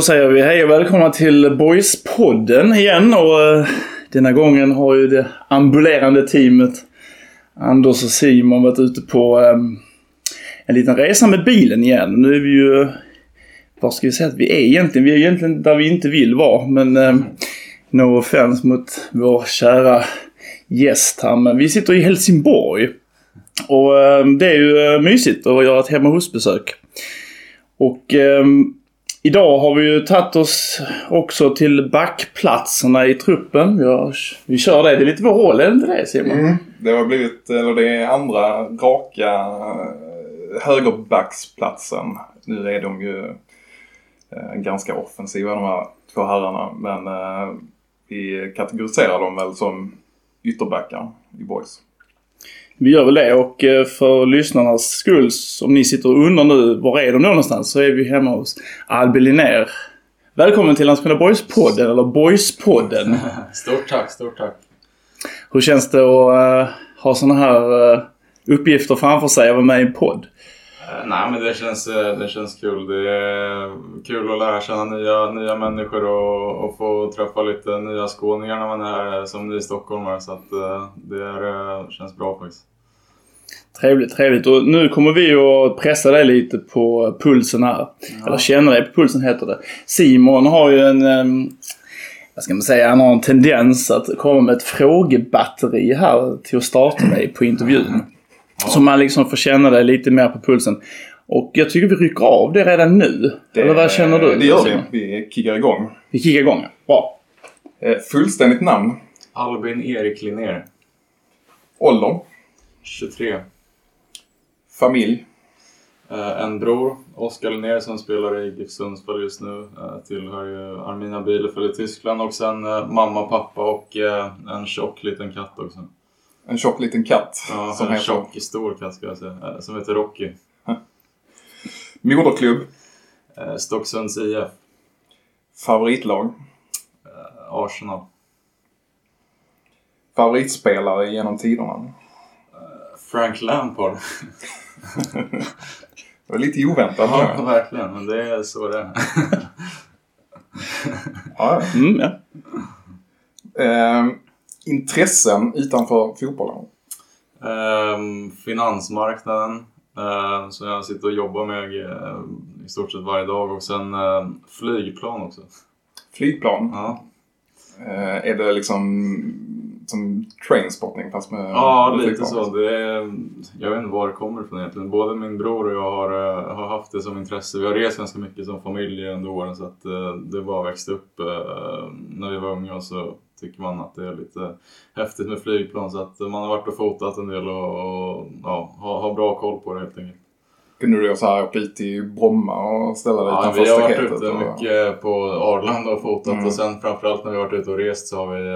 då säger vi hej och välkomna till Boys-podden igen. Och eh, denna gången har ju det ambulerande teamet Anders och Simon varit ute på ehm, en liten resa med bilen igen. Nu är vi ju, var ska vi säga att vi är egentligen? Vi är egentligen där vi inte vill vara. Men ehm, no offense mot vår kära gäst här. Men vi sitter i Helsingborg. Och ehm, det är ju eh, mysigt att göra ett hemma hos-besök. Och idag har vi ju tagit oss också till backplatserna i truppen. Vi, har, vi kör det. Det är lite vår roll, är det inte det Simon? Mm. Det har blivit, eller det är andra raka eh, högerbacksplatsen. Nu är de ju eh, ganska offensiva de här två herrarna. Men eh, vi kategoriserar dem väl som ytterbackar i boys. Vi gör väl det och eh, för lyssnarnas skull, om ni sitter och undrar nu var är de då någonstans, så är vi hemma hos Albin Linnér. Välkommen till Landskrona Boys-podden, eller Boys-podden. Stort tack, stort tack. Hur känns det att uh, ha sådana här uh, uppgifter framför sig och vara med i en podd? Uh, nej men det känns, det känns kul. Det är kul att lära känna nya, nya människor och, och få träffa lite nya skåningar när man är här som ny stockholmare. Så att det är, känns bra faktiskt. Trevligt, trevligt. Och nu kommer vi att pressa dig lite på pulsen här. Ja. Eller känna dig på pulsen heter det. Simon har ju en, um, vad ska man säga, han har en tendens att komma med ett frågebatteri här till att starta dig på intervjun. Ja. Så man liksom får känna dig lite mer på pulsen. Och jag tycker vi rycker av det redan nu. Det, Eller vad känner du? Det gör vi. Vi kickar igång. Vi kickar igång, Bra. Eh, fullständigt namn? Albin Erik Linnér. Ålder? 23. Familj? Uh, en bror, Oskar Linnér, som spelar i GIF Sundsvall just nu. Uh, tillhör ju Armina Bielefeld i Tyskland. Och sen uh, mamma, pappa och en tjock liten katt också. En tjock liten katt? Ja, som en heter... tjock stor katt ska jag säga. som heter Rocky. Moderklubb? Stocksunds IF. Favoritlag? Arsenal. Favoritspelare genom tiderna? Frank Lampard. det var lite oväntat. Ja, verkligen. Men det är så det är. ja. Mm, ja. Eh, intressen utanför fotbollen? Eh, finansmarknaden. Eh, som jag sitter och jobbar med eh, i stort sett varje dag. Och sen eh, flygplan också. Flygplan? Ja. Eh, är det liksom som trainspotting fast med Ja, med lite så. Det är, jag vet inte var det kommer ifrån egentligen. Både min bror och jag har, uh, har haft det som intresse. Vi har rest ganska mycket som familj under åren så att uh, det bara växte upp uh, när vi var unga så tycker man att det är lite häftigt med flygplan så att man har varit och fotat en del och, och ja, har, har bra koll på det helt enkelt. Kunde du så här åka ut till Bromma och ställa dig ja, utanför staketet? Vi har varit ute och... mycket på Arlanda och fotat mm. och sen framförallt när vi har varit ute och rest så har vi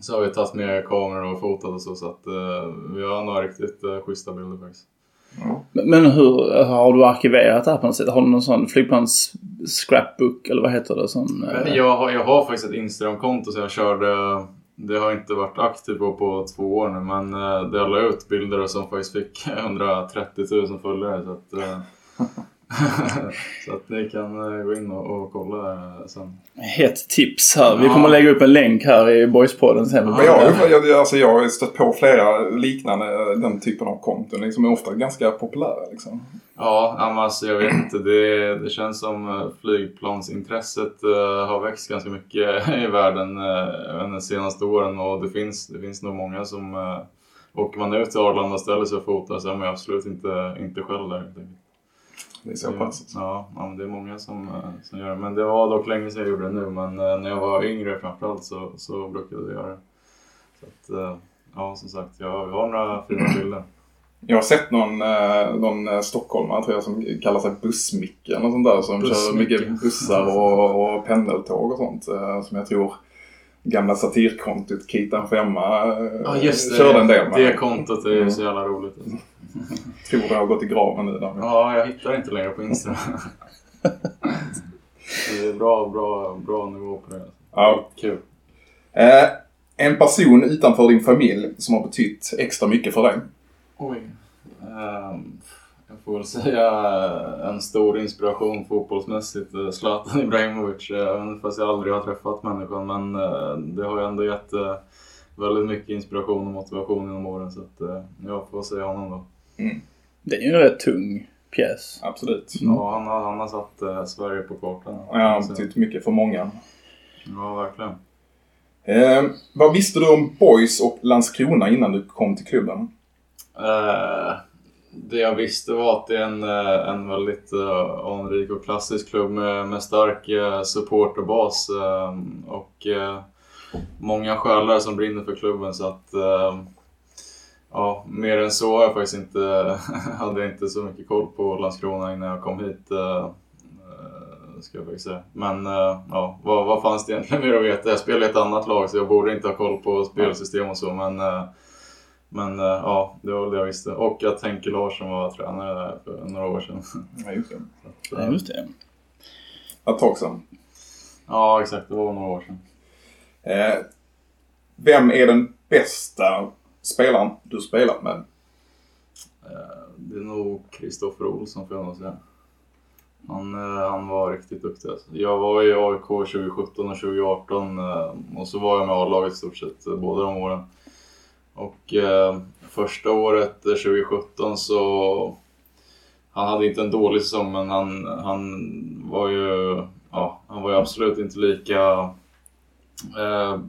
så har vi tagit med kameror och fotat och så, så att uh, vi har några riktigt uh, schyssta bilder faktiskt. Ja. Men hur har du arkiverat det här på något sätt? Har du någon sån flygplans scrapbook eller vad heter det? Sån, uh... jag, har, jag har faktiskt ett Instagram-konto så jag körde det har inte varit aktiv på på två år nu men det jag la ut bilder som faktiskt fick 130 000 följare. Så att, så att ni kan eh, gå in och, och kolla där sen. Hett tips här. Vi kommer lägga upp en länk här i Boyspodden sen. Ja, jag, jag, alltså jag har stött på flera liknande den typen av konton. Liksom är ofta ganska populära. Liksom. Ja, alltså jag vet inte. Det, det känns som eh, flygplansintresset uh, har växt ganska mycket i världen uh, de senaste åren och det finns, det finns nog många som uh, åker man ut till Arlanda och ställer sig och fotar så är man absolut inte, inte själv där. Det är så pass? Ja, ja det är många som, eh, som gör det. Men det var dock länge sedan jag gjorde det nu. Men eh, när jag var yngre framförallt så, så brukade jag göra det. Så att, eh, ja, som sagt, jag, jag har några fina bilder. Jag har sett någon, någon stockholmare tror jag som kallar sig Bussmicke eller sånt där. Som kör mycket bussar och, och pendeltåg och sånt. Som jag tror gamla satirkontot Kitan Femma just det, körde en del med. Det kontot är mm. så jävla roligt. Alltså. tror det har gått i graven nu. Där. Ja, jag hittar inte längre på Instagram. det är bra, bra, bra nivå på det. Ja. Kul. Eh, en person utanför din familj som har betytt extra mycket för dig? Oj. Um, Jag får väl säga eh, en stor inspiration fotbollsmässigt, eh, Zlatan Ibrahimovic. Eh, Även fast jag aldrig har träffat människan. Men det har ju ändå gett väldigt mycket inspiration och motivation genom åren. Så att jag får säga honom då. Mm. Det är ju en rätt tung pjäs. Absolut. Mm. Ja, han har, han har satt Sverige på kartan. Ja, han har betytt mycket för många. Ja, verkligen. Eh, vad visste du om Boys och Landskrona innan du kom till klubben? Eh, det jag visste var att det är en, eh, en väldigt uh, anrik och klassisk klubb med, med stark uh, supporterbas uh, och uh, många själar som brinner för klubben. Så att, ja, mer än så har jag faktiskt inte, hade jag inte så mycket koll på Landskrona innan jag kom hit. Ska jag faktiskt säga. Men ja, vad, vad fanns det egentligen mer att veta? Jag spelar i ett annat lag så jag borde inte ha koll på spelsystem och så. Men men eh, ja, det var väl det jag visste. Och att Henke Larsson var tränare där för några år sedan. Ja, just det. Ja, just det. Ett tag sedan. Ja, exakt. Det var några år sedan. Eh, vem är den bästa spelaren du spelat med? Eh, det är nog Kristoffer Olsson får jag nog säga. Han, eh, han var riktigt duktig alltså. Jag var i AIK 2017 och 2018 eh, och så var jag med A-laget i stort sett båda de åren. Och eh, första året, 2017, så... Han hade inte en dålig säsong, men han, han var ju... Ja, han var ju absolut inte lika... Eh,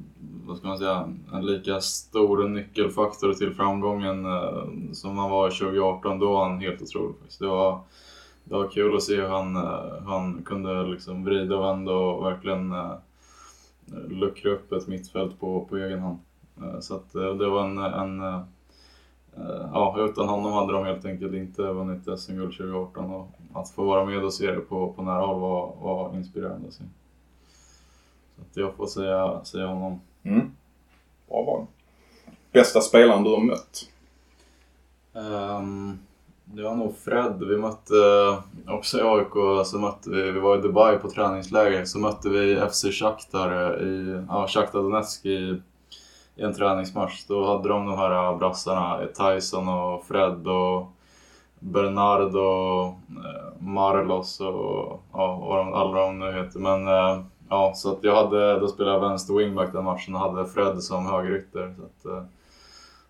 vad ska man säga? En lika stor nyckelfaktor till framgången eh, som han var 2018. Då var han helt otrolig. Det var, det var kul att se hur han, eh, hur han kunde liksom vrida och vända och verkligen eh, luckra upp ett mittfält på, på egen hand. Eh, så att eh, det var en, en eh, eh ja, utan honom hade de helt enkelt inte vunnit SM-guld 2018 och att få vara med och se det på, på nära håll var, var inspirerande att se. Så att jag får säga, säga honom. Mm. Bra val. Bästa spelaren du har mött? Um, det var nog Fred. Vi mötte eh, också i AIK, så mötte vi, vi var i Dubai på träningsläger, så mötte vi FC Shakhtar eh, i, ja, Shakhtar Donetsk i i en träningsmatch. Då hade de de här eh, brassarna, Tyson och Fred och Bernardo, Marlos och ja, vad de, alla de nu heter. Men ja, så att jag hade, då spelade jag vänster wingback den matchen och hade Fred som högerytter. Så att, eh,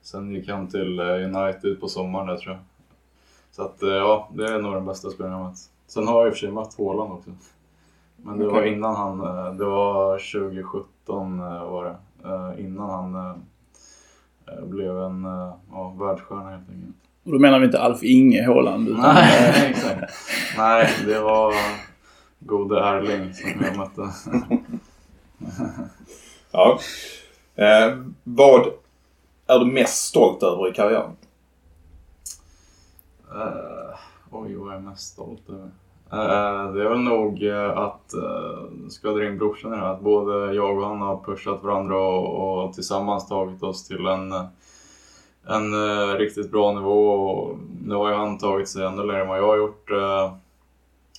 sen gick han till United på sommaren där tror jag. Så att ja, det är nog den bästa spelaren jag mött. Sen har jag i och för sig mött Haaland också. Men det okay. var innan han, det var 2017 var det. Eh, innan han eh, eh, blev en ja, världsstjärna helt enkelt. Och då menar vi inte Alf Inge Håland? Utan Nej, exakt. Nej, det var gode Erling som jag mötte. ja. Eh, vad är du mest stolt över i karriären? Uh, oj, vad är jag mest stolt över? Uh, det är väl nog uh, att uh, ska dra in brorsan i det här, att både jag och han har pushat varandra och, och tillsammans tagit oss till en, en uh, riktigt bra nivå. Och nu har ju han tagit sig ännu längre än vad jag har gjort.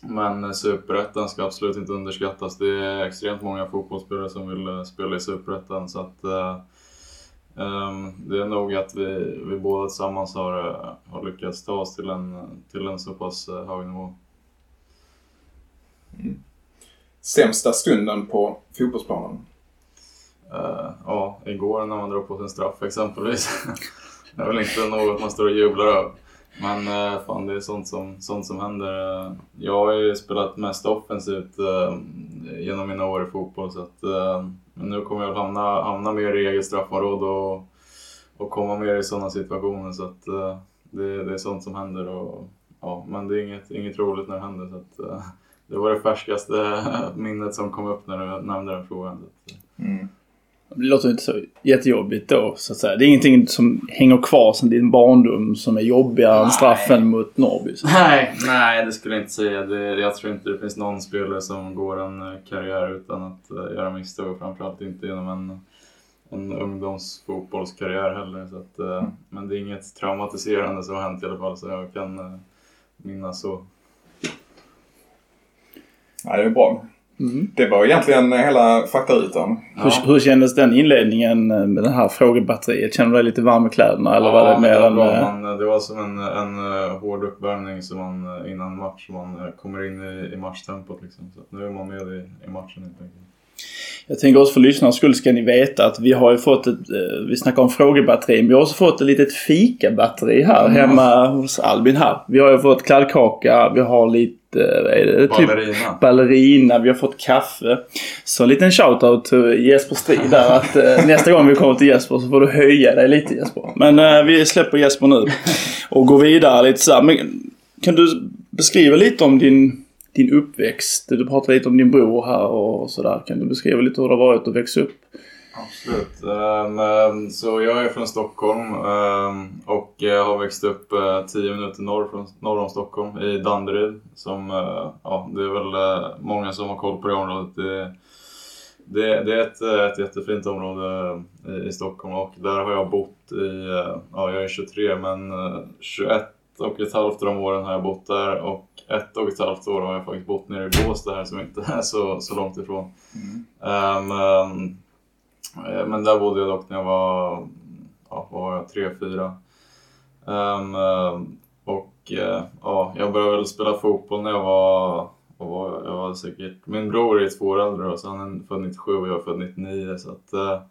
Men Superettan ska absolut inte underskattas. Det är extremt många fotbollsspelare som vill spela i Superettan. Så att, um, det är nog att vi, vi båda tillsammans har, har lyckats ta oss till en, till en så pass hög nivå. Mm. Sämsta stunden på fotbollsplanen? Uh, ja, igår när man drar på sig en straff exempelvis. det är väl inte något man står och jublar över. Men eh, fan, det är sånt som, sånt som händer. Eh, jag har ju spelat mest offensivt eh, genom mina år i fotboll. Så att, men nu kommer jag hamna, hamna mer i eget straffområde och, och komma mer i sådana situationer. Så att, det, det är sånt som händer. Och, ja, men det är inget, inget roligt när det händer. Så att, det var det färskaste minnet som kom upp när du nämnde den frågan. Mm. Det låter inte så jättejobbigt då, så att säga. Det är ingenting som hänger kvar sen din barndom som är jobbigare än straffen mot Norrby? Nej, nej, det skulle jag inte säga. Det, jag tror inte det finns någon spelare som går en eh, karriär utan att uh, göra misstag. Framförallt inte genom en, en ungdomsfotbollskarriär heller. Så att, uh, mm. Men det är inget traumatiserande som har hänt i alla fall, så jag kan uh, minnas så. Ja, det är bra. Mm. Det var egentligen hela faktarutan. Hur, hur kändes den inledningen med det här frågebatteriet? Kände du dig lite varm i kläderna eller ja, var det mer det var, en... bra. eh, Man, det var som en, en eh, hård uppvärmning som man, eh, innan match. Man kommer in i, i matchtempot liksom. Så nu är man med i, i matchen helt enkelt. Jag tänker också för lyssnarnas skull ska ni veta att vi har ju fått ett, vi snackar om frågebatteri, men vi har också fått ett litet fikabatteri här Mm. hemma hos Albin här. Vi har ju fått kladdkaka, vi har lite, vad är det? Typ Ballerina. ballerina, vi har fått kaffe. Så en liten shoutout till Jesper Strid där att eh, nästa gång vi kommer till Jesper så får du höja dig lite Jesper. Men eh, vi släpper Jesper nu och går vidare lite så här. Men kan du beskriva lite om din, din uppväxt? Du pratade lite om din bror här och sådär. Kan du beskriva lite hur det har varit att växa upp? Absolut. Ehm, så jag är från Stockholm ehm, och har växt upp 10 minuter norr, från, norr om Stockholm i Danderyd. Som, eh, ja, det är väl eh, många som har koll på det området. Det, det, det är ett, ett jättefint område i, i Stockholm och där har jag bott i, ja jag är 23 men eh, 21 och ett halvt av de åren har jag bott där och ett och ett halvt år har jag faktiskt bott nere i Båstad här som inte är så, så långt ifrån. Ehm, Eh, Eh, men där bodde jag dock när jag var, ja, vad var jag, tre, fyra. Um, och eh, ja, jag började väl spela fotboll när jag var, var jag, var säkert, min bror är två år äldre då, så han är född 97 och jag är född 99 så att uh,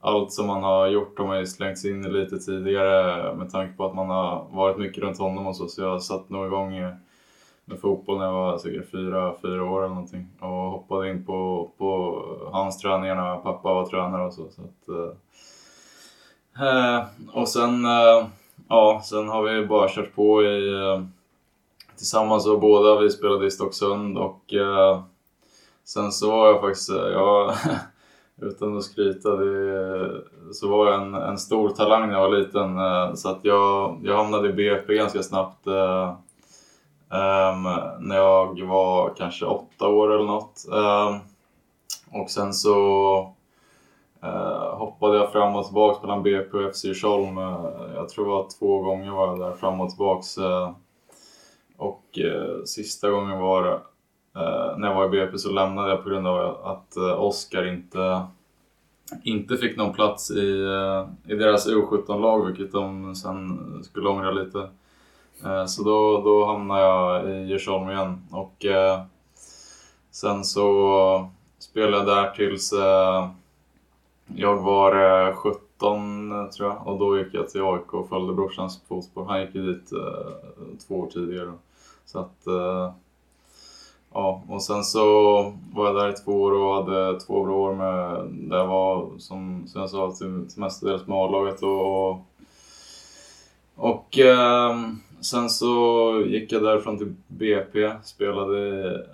allt som man har gjort har man ju slängts in i lite tidigare med tanke på att man har varit mycket runt honom och så, så jag satt nog igång med fotboll när jag var säkert fyra, fyra år eller någonting och hoppade in på, på hans träningar när pappa var tränare och så. så att, eh, eh, och sen, eh, ja, sen har vi bara kört på i, eh, tillsammans och båda. Vi spelade i Stocksund och eh, sen så var jag faktiskt, eh, jag, utan att skryta, det, så var jag en, en stor talang när jag var liten. eh, Så att jag, jag hamnade i BP ganska snabbt. Eh, Um, när jag var kanske åtta år eller något. Um, och sen så uh, hoppade jag fram och tillbaka mellan BP och FC Djursholm. Uh, jag tror det var två gånger var jag där fram och tillbaks. Uh, och sista gången var eh, när jag var i BP så lämnade jag på grund av att Oskar inte, inte fick någon plats i, i deras U17-lag, vilket de sen skulle ångra lite. Eh, så då, då hamnade jag i Djursholm igen och eh, sen så spelade jag där tills eh, jag var eh, 17 tror jag och då gick jag till AIK och följde brorsans fotspår. Han gick ju dit eh, två år tidigare. Så att, eh, ja, och sen så var jag där i två år och hade två bra år med, där jag var som, som jag sa till, till mestadels med A-laget och, och och eh, sen så gick jag därifrån till BP, spelade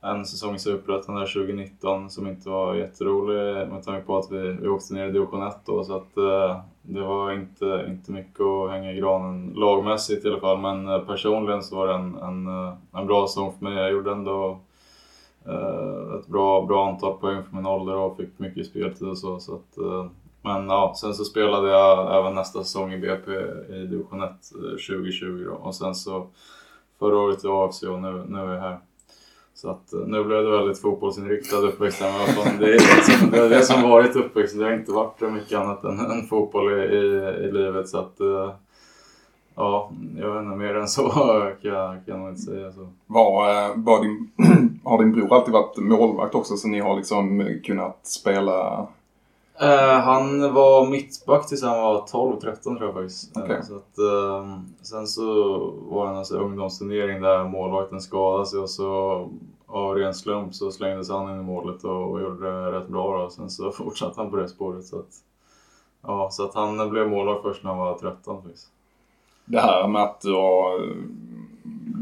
en säsong i Superettan där 2019 som inte var jätterolig med tanke på att vi, vi åkte ner i division 1 då så att eh, det var inte, inte mycket att hänga i granen lagmässigt i alla fall men eh, personligen så var det en, en, eh, en bra säsong för mig. Jag gjorde ändå eh, ett bra, bra antal poäng för min ålder och fick mycket speltid och så. så att, eh, men ja, sen så spelade jag även nästa säsong i BP i division 1 2020 eh, då. och sen så förra året i AFC och nu, nu är jag här. Så att eh, nu blev det väldigt fotbollsinriktad uppväxt. Men fan, det är det som, det är det som varit uppväxt. Det har inte varit mycket annat än, än fotboll i, i, i livet. Så att, eh, ja, jag vet inte, mer än så kan kan jag nog inte säga. Så. Var, var din, har din bror alltid varit målvakt också så ni har liksom kunnat spela? Eh, han var mittback tills han var 12-13 tror jag faktiskt. Eh, Okej. Så att, eh, sen så var det en alltså, ungdomsturnering där målvakten skadade sig och så av ren slump så slängdes han in i målet och, och gjorde det rätt bra då. Sen så fortsatte han på det spåret. Så att, ja, så att han blev målvakt först när han var 13 faktiskt. Det här med att du har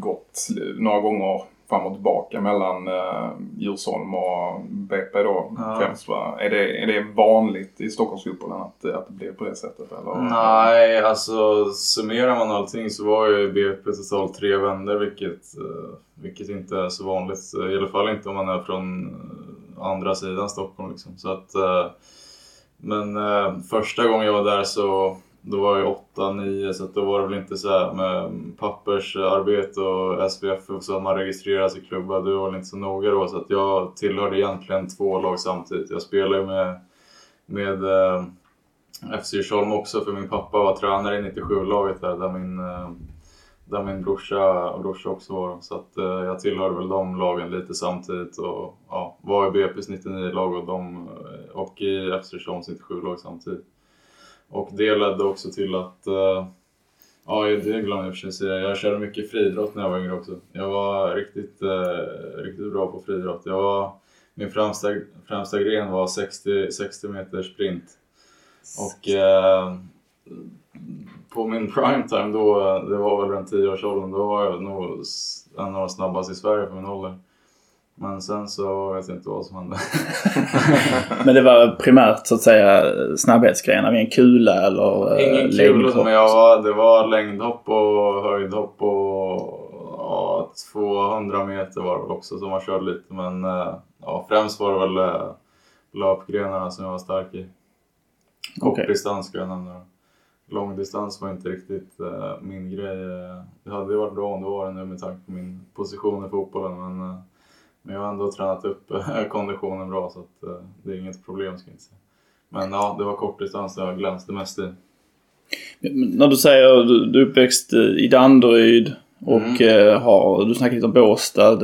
gått några gånger fram och tillbaka mellan uh, Djursholm och BP då Ja. främst va? Är det, är det vanligt i Stockholmsfotbollen att, att det blir på det sättet eller? Nej, alltså summerar man allting så var ju BP totalt tre vändor vilket, eh, vilket inte är så vanligt. I alla fall inte om man är från eh, andra sidan Stockholm. Liksom. Så att, eh, men eh, första gången jag var där så då var jag 8-9 så då var det väl inte så här med pappersarbete och SVF så att man registrerar sig i klubbar. Det var väl inte så noga då så att jag tillhörde egentligen två lag samtidigt. Jag spelade med, med eh, FC Tjolm också för min pappa var tränare i 97-laget där, där min, eh, där min brorsa, brorsa också var. Så att, eh, jag tillhörde väl de lagen lite samtidigt och ja, var i BP's 99-lag och, de, eh, och i FC Tjolms 97-lag samtidigt. Och det ledde också till att, uh, ja det glömde jag för sig säga, jag körde mycket friidrott när jag var yngre också. Jag var riktigt, uh, riktigt bra på friidrott. Jag var, min främsta, främsta gren var 60, 60 meter sprint. Och uh, på min prime time då, det var väl runt 10-årsåldern, då var jag nog en av de snabbaste i Sverige för min ålder. Men sen så vet jag inte vad som hände. men det var primärt så att säga snabbhetsgrenar vid en kula eller eh, Ingen kula men jag var, det var längdhopp och höjdhopp och ja, 200 meter var det väl också som man körde lite. Men eh, ja, främst var det väl eh, löpgrenarna som jag var stark i. Kortdistans ska jag nämna. Långdistans var inte riktigt min grej. Det hade ju varit bra om det var det nu med tanke på min position i fotbollen. Men men jag har ändå tränat upp eh, konditionen bra så att eh, det är inget problem ska jag inte säga. Men ja, det var kortdistans jag glänste mest i. När du säger att du är uppväxt eh, i Danderyd och mm. Eh, har, du snackar lite om Båstad.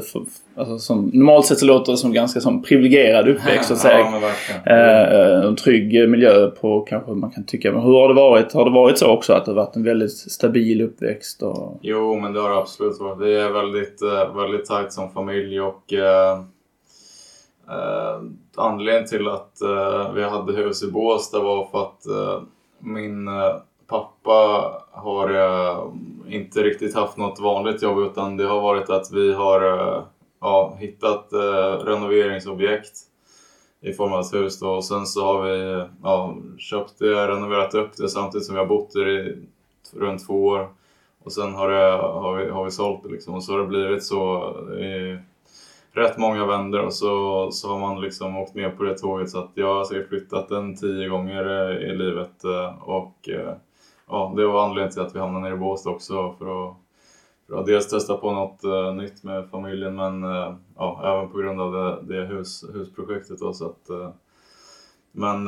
Alltså som, normalt sett så låter det som ganska som privilegierad uppväxt så att säga. Ja, eh, en trygg miljö på kanske man kan tycka. Men hur har det varit? Har det varit så också att det har varit en väldigt stabil uppväxt? Och... Jo men det har det absolut varit. Vi är väldigt, eh, väldigt tajt som familj och eh, eh, anledningen till att eh, vi hade hus i Båstad var för att eh, min pappa har inte riktigt haft något vanligt jobb utan det har varit att vi har eh, ja, hittat eh, renoveringsobjekt i form av ett hus då. och sen så har vi ja, köpt det, renoverat upp det samtidigt som vi har bott där i runt två år. Och sen har, det, har, vi, har vi sålt det liksom och så har det blivit så i rätt många vändor och så, så har man liksom åkt med på det tåget så att jag har säkert flyttat den tio gånger eh, i livet och ja, det var anledningen till att vi hamnade nere i Båstad också för att, för att dels testa på något uh, nytt med familjen men uh, ja, även på grund av det, det hus, husprojektet. Då, så att, uh, men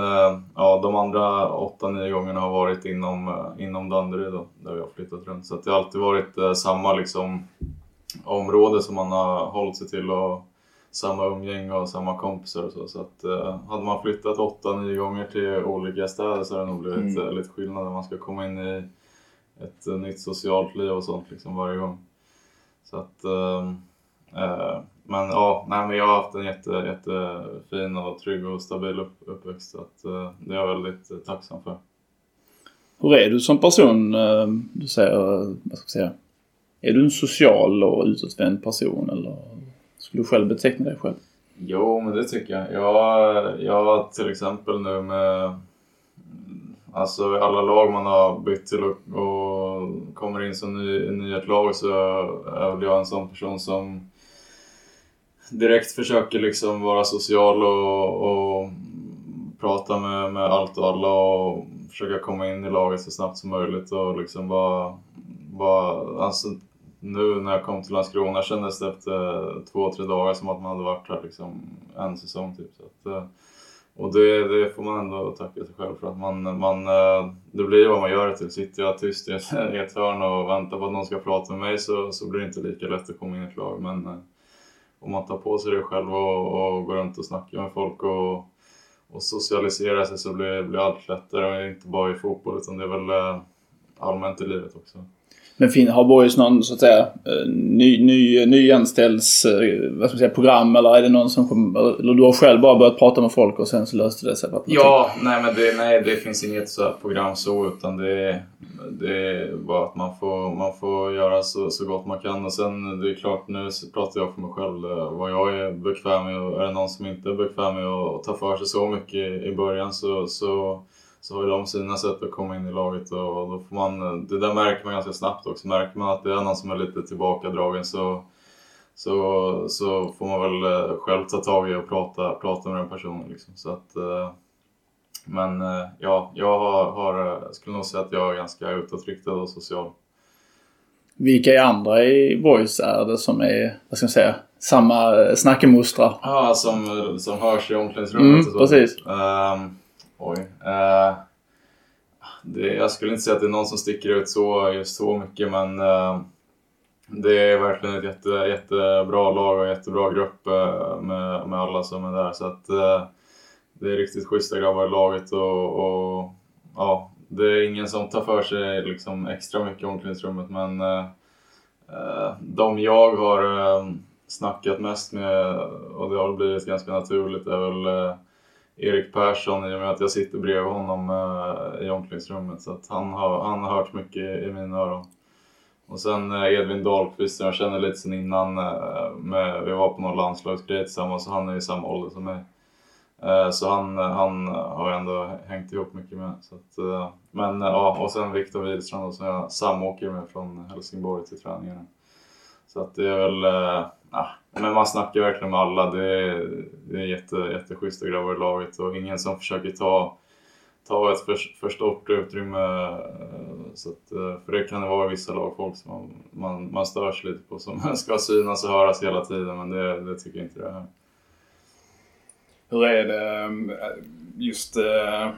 ja, de andra 8-9 gångerna har varit inom, inom Danderyd då, där vi har flyttat runt. Så att det har alltid varit samma liksom, område som man har hållit sig till. Och, samma umgänge och samma kompisar och så. Så att, eh, hade man flyttat åtta, nio gånger till olika städer så hade det nog blivit mm. lite skillnad när man ska komma in i ett uh, nytt socialt liv och sånt liksom varje gång. Så att, uh, uh, men ja, nej, men jag har haft en jätte, jättefin och trygg och stabil upp, uppväxt. Så att, det är jag väldigt tacksam för. Hur är du som person? Du säger, vad ska jag säga? Är du en social och utåtvänd person eller skulle du själv beteckna dig själv? Jo, men det tycker jag. Jag, jag till exempel nu med mm, Alltså i alla lag man har bytt till och, och kommer in som ny, i ett lag så är väl jag en sån person som direkt försöker liksom vara social och, och prata med, med allt och alla och försöka komma in i laget så snabbt som möjligt och liksom bara, bara alltså nu när jag kom till Landskrona kändes det efter eh, två, tre dagar som att man hade varit här liksom en säsong typ. Så att, eh, och det, det får man ändå tacka sig själv för att man, man eh, det blir vad man gör det till. Sitter jag tyst i ett, i ett hörn och väntar på att någon ska prata med mig så, så blir det inte lika lätt att komma in i ett lag. Men om man tar på sig det själv och, och går runt och snackar med folk och, och socialiserar sig så blir, blir allt lättare. Och inte bara i fotboll utan det är väl allmänt i livet också. Men fin, har Boys någon så att säga eh, ny, ny, nyanställs, eh, vad ska man säga, program eller är det någon som kommer, eller du har själv bara börjat prata med folk och sen så löste det sig? Ja, nej men det, nej, det finns inget så program så utan det, det är bara att man får, man får göra så, så gott man kan och sen det är klart nu pratar jag för mig själv eh, vad jag är bekväm med och är det någon som inte är bekväm med att ta för sig så mycket i början så, så så har ju de sina sätt att komma in i laget och då får man, det där märker man ganska snabbt också. Märker man att det är någon som är lite tillbakadragen så, så, så får man väl eh, själv ta tag i och prata, prata med den personen. Liksom. Så att, eh, men eh, ja, jag har, har, skulle nog säga att jag är ganska utåtriktad och social. Vilka är andra i Boys är det som är, vad ska man säga, samma snackemostrar? Ja, som, som hörs i omklädningsrummet Mm, och så. precis. Ehm, oj. Eh, det, jag skulle inte säga att det är någon som sticker ut så, just så mycket men eh, det är verkligen ett jätte, jättebra lag och jättebra grupp eh, med, med alla som är där. Så att, eh, det är riktigt schyssta grabbar i laget och, och ja, det är ingen som tar för sig liksom extra mycket i omklädningsrummet men eh, eh de jag har eh, snackat mest med och det har blivit ganska naturligt är väl eh, Erik Persson i och med att jag sitter bredvid honom eh, i omklädningsrummet så att han har, han har hört mycket i mina öron. Och sen eh, Edvin Dahlqvist som jag känner lite sen innan, eh, med, vi var på någon landslagsgrej tillsammans och han är i samma ålder som mig. Så han, han har jag ändå hängt ihop mycket med. Så att, men ja, och sen Viktor Wihlstrand som jag samåker med från Helsingborg till träningarna. Så att det är väl, ja, men man snackar verkligen med alla. Det är, det är jätte, jätteschyssta grabbar i laget och ingen som försöker ta, ta ett för, för stort utrymme. Så att, eh, för det kan det vara i vissa lagfolk som man, man, man stör sig lite på som ska synas och höras hela tiden men det, det tycker jag inte det är. Hur är det eh, just eh,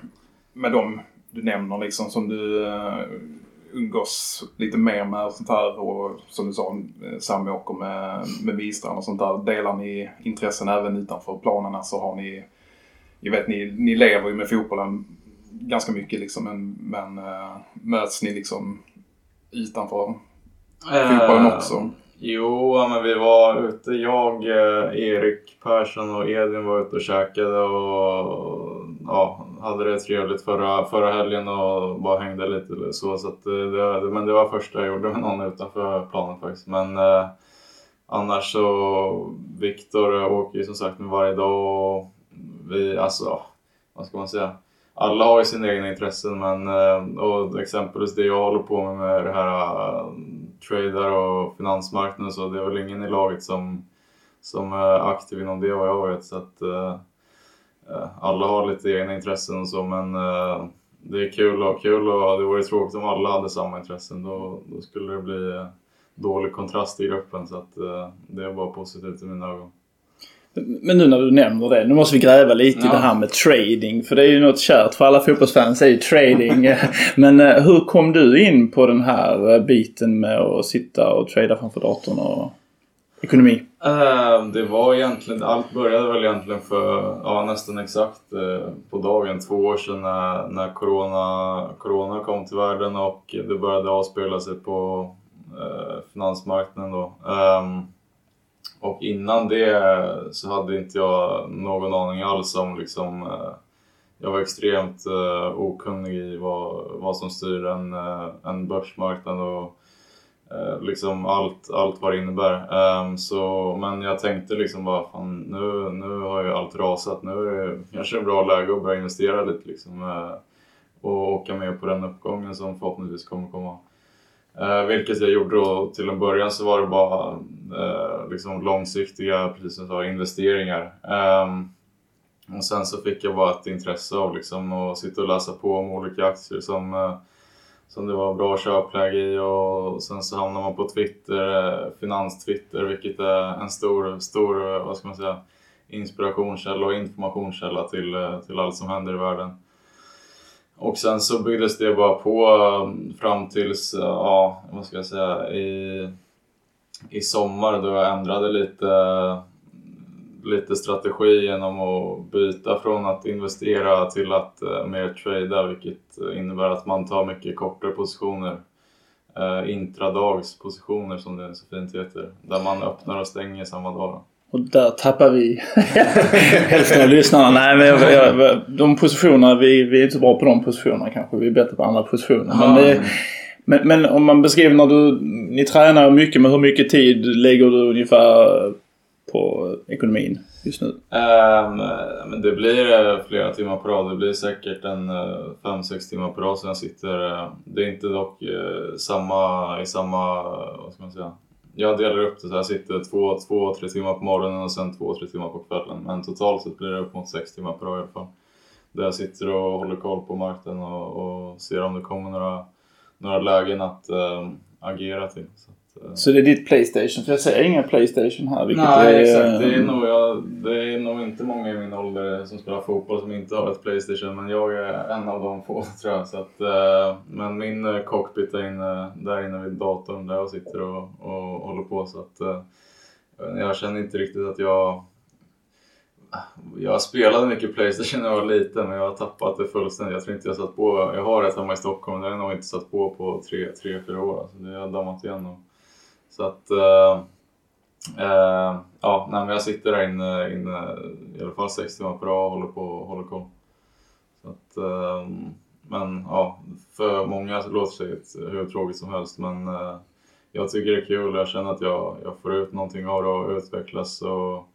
med dem du nämner liksom som du umgås lite mer med sånt här och som du sa eh, samåker med, med Wistrand och sånt där. Delar ni intressen även utanför planerna så har ni, jag vet ni, ni lever ju med fotbollen ganska mycket liksom men, men eh, möts ni liksom utanför fotbollen också? Jo, men vi var ute. Jag, Erik Persson och Edvin var ute och käkade och ja, hade det trevligt förra, förra helgen och bara hängde lite eller så. så att eh, det, det, men det var första jag gjorde med någon utanför planen faktiskt. Men eh, annars så, Viktor åker ju som sagt med varje dag och vi, alltså, vad ska man säga? Alla har ju sina egna intressen men eh, och exempelvis det jag håller på med med det här eh, tradar och finansmarknaden så det är väl ingen i laget som, som eh, är aktiv inom det vad jag vet. Så att, eh, alla har lite egna intressen och så men eh, det är kul och kul och det vore tråkigt om alla hade samma intressen. Då, då skulle det bli eh, dålig kontrast i gruppen så att eh, det är bara positivt i mina ögon. Men nu när du nämner det, nu måste vi gräva lite i Ja. det här med trading. För det är ju något kärt för alla fotbollsfans, är ju trading. Men eh, hur kom du in på den här eh, biten med att sitta och trada framför datorn och ekonomi? Ehm, det var egentligen, allt började väl egentligen för ja, nästan exakt eh, på dagen, två år sedan när, när corona, corona kom till världen och det började avspegla sig på eh, finansmarknaden då. Um, och innan det så hade inte jag någon aning alls om liksom, eh, jag var extremt eh, okunnig i vad, vad som styr en, eh, en börsmarknad och Eh, liksom allt, allt vad det innebär. Ehm, så, men jag tänkte liksom bara, fan, nu, nu har ju allt rasat, nu är det kanske ett bra läge att börja investera lite liksom, eh, och åka med på den uppgången som förhoppningsvis kommer komma. Eh, vilket jag gjorde då. Till en början så var det bara eh, liksom långsiktiga, precis som jag sa, investeringar. Ehm, och sen så fick jag bara ett intresse av liksom att sitta och läsa på om olika aktier som, eh, som det var bra köpläge i och sen så hamnar man på Twitter, eh, finanstwitter, vilket är en stor, stor, eh, vad ska man säga, inspirationskälla och informationskälla till, eh, till allt som händer i världen. Och sen så byggdes det bara på fram tills, ja, vad ska jag säga, i, i sommar då jag ändrade lite, lite strategi genom att byta från att investera till att eh, mer trada, vilket innebär att man tar mycket kortare positioner. Eh, intradagspositioner som det så fint heter, där man öppnar och stänger samma dag. Och där tappar vi hälften av lyssnarna. Nej, men jag, jag, de positionerna, vi, vi är inte så bra på de positionerna kanske. Vi är bättre på andra positioner. Men, det, men, men om man beskriver när du, ni tränar mycket, men hur mycket tid lägger du ungefär på ekonomin just nu? Um, men det blir eh, flera timmar på rad. Det blir säkert en eh, 5-6 timmar på rad som jag sitter. Eh, det är inte dock samma, i samma, vad ska man säga. Jag delar upp det så jag sitter två, två, tre timmar på morgonen och sen två, tre timmar på kvällen. Men totalt sett blir det upp mot 6 timmar per dag i alla fall. där jag sitter och håller koll på marknaden och, och ser om det kommer några, några lägen att äh, agera till. Så, att så, det är ditt Playstation? För jag ser inga Playstation här. Nej, är, exakt. Det är, nog, jag, det är nog inte många i min ålder som spelar fotboll som inte har ett Playstation, men jag är en av de få tror jag. Så att, äh, men min cockpit är inne, där inne vid datorn där jag sitter och, och håller på. Så att, jag känner inte riktigt att jag jag spelade mycket Playstation när jag var liten men jag har tappat det fullständigt. Jag tror inte jag satt på, jag har ett hemma i Stockholm, det har jag nog inte satt på på tre, tre fyra år. Alltså det har dammat igen nu. Så att, Uh, ja, nej, men jag sitter där inne, inne i alla fall sex timmar per dag och håller på och håller koll. Så att, uh, men ja, för många så låter det hur tråkigt som helst men eh, jag tycker det är kul. Jag känner att jag, jag får ut någonting av det och utvecklas. Och,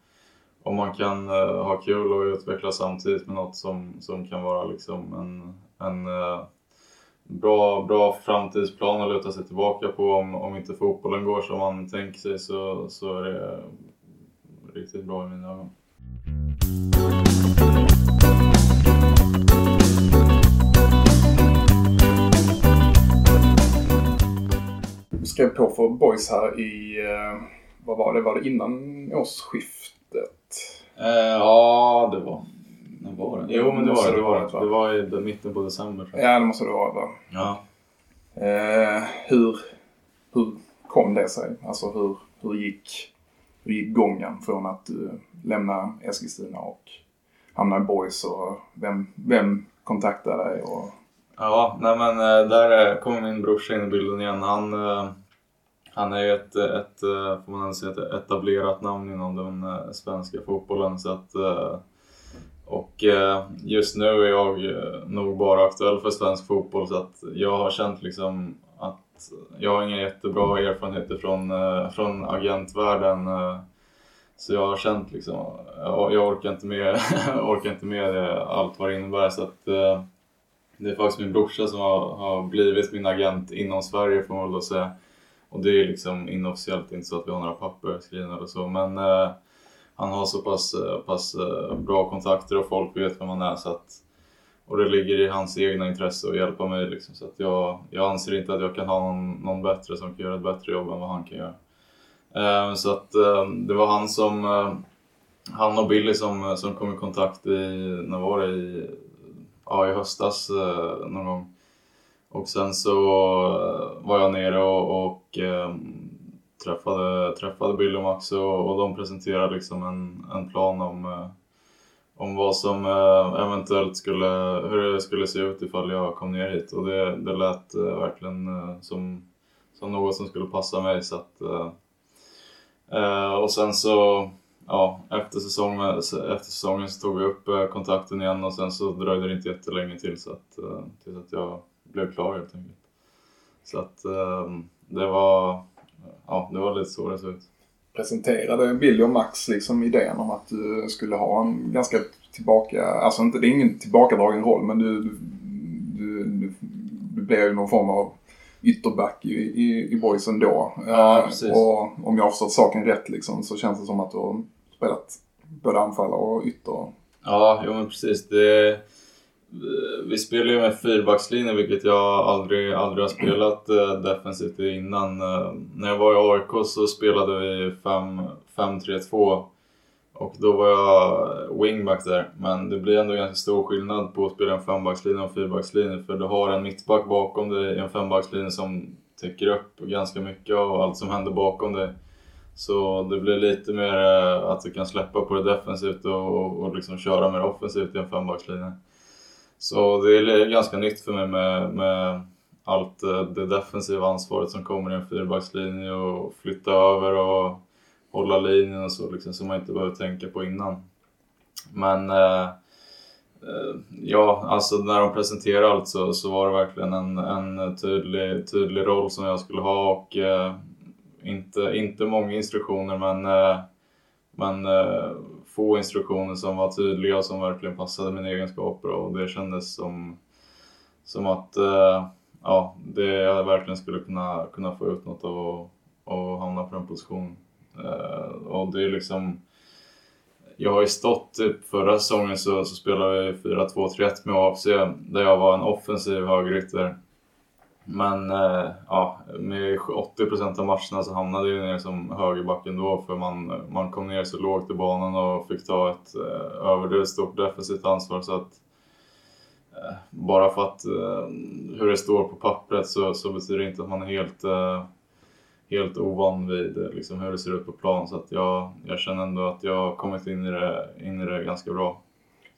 om man kan uh, ha kul och utvecklas samtidigt med något som, som kan vara liksom en, en uh, bra, bra framtidsplan att luta sig tillbaka på. Om, om inte fotbollen går som man tänker sig så, så är det riktigt bra i mina ögon. Du skrev på för Boys här i, uh, vad var det, var det innan årsskiftet? Eh, ja, det var... När var det? Jo, men det var det. Det var, det var i mitten på december. Ja, det måste det vara va? Ja. Eh, hur, hur kom det sig? Alltså hur, hur, gick, hur gick gången från att du lämnade Eskilstuna och hamna i Boys och vem, vem kontaktade dig? Och... Ja, nej men eh, där kommer min brorsa in i bilden igen. Han eh, han är ju ett, ett, eh, får man säga, ett etablerat namn inom den eh, svenska fotbollen. Så att, eh, och eh, just nu är jag eh, nog bara aktuell för svensk fotboll så att jag har känt liksom att jag har inga jättebra erfarenheter från, eh, från agentvärlden. Så jag har känt liksom, jag orkar inte med, orkar inte med allt vad det innebär. Så att, det är faktiskt min brorsa som har, har blivit min agent inom Sverige får man väl då säga. Och det är liksom inofficiellt inte så att vi har några papper skrivna eller så men eh, han har så pass, eh, pass eh, bra kontakter och folk vet vem han är så att och det ligger i hans egna intresse att hjälpa mig liksom, så att jag, jag anser inte att jag kan ha någon, någon bättre som kan göra ett bättre jobb än vad han kan göra. Eh, så att eh, det var han som, eh, han och Billy som, eh, som kom i kontakt i, när var det, i, ja, i höstas någon gång. Och sen så var jag nere och, och eh, träffade, träffade Bill och Max och, och de presenterade liksom en, en plan om, eh, om vad som eh, eventuellt skulle, hur det skulle se ut ifall jag kom ner hit. Och det, det lät eh, verkligen som, som något som skulle passa mig. Så att, och sen så ja, efter, säsongen, efter säsongen så tog vi upp kontakten igen och sen så dröjde det inte jättelänge till så att, tills att jag blev klar helt enkelt. Så att det var, ja, det var lite så det såg ut. Presenterade Billy och Max liksom idén om att du skulle ha en ganska tillbaka, alltså inte, det är ingen tillbakadragen roll men du, du, du, du blev ju någon form av ytterback i, i, i boysen då. Ja, precis. Och om jag har förstått saken rätt liksom så känns det som att du har spelat både anfallare och ytter. Ja, jo men precis. Det, vi spelar ju med fyrbackslinje vilket jag aldrig, aldrig har spelat eh, defensivt innan. Eh, när jag var i AIK så spelade vi 5-3-2 och då var jag wingback där. Men det blir ändå ganska stor skillnad på att spela en fembackslinje och en fyrbackslinje för du har en mittback bakom dig i en fembackslinje som täcker upp ganska mycket av allt som händer bakom dig. Så det blir lite mer eh, att du kan släppa på det defensivt och, och liksom köra mer offensivt i en fembackslinje. Så det är ganska nytt för mig med, med allt eh, det defensiva ansvaret som kommer i en fyrbackslinje och flytta över och hålla linjen och så liksom, som man inte behöver tänka på innan. Men eh, eh, ja, alltså när de presenterade allt så, så var det verkligen en, en tydlig, tydlig roll som jag skulle ha och eh, inte, inte många instruktioner men, eh, men eh, få instruktioner som var tydliga och som verkligen passade mina egenskaper och det kändes som, som att uh, ja, det jag verkligen skulle kunna, kunna få ut något av att, hamna på den positionen. Uh, och det är liksom jag har ju stått typ förra säsongen så, så spelade vi 4-2-3-1 med AFC där jag var en offensiv högerytter. Men eh, ja, med 80% av matcherna så hamnade jag ner som högerback ändå för man, man kom ner så lågt i banan och fick ta ett eh, överdrivet stort defensivt ansvar. Så att, eh, bara för att eh, hur det står på pappret så, så betyder det inte att man är helt, eh, helt ovan vid eh, liksom, hur det ser ut på plan. Så att jag, jag känner ändå att jag har kommit in i det, in i det ganska bra.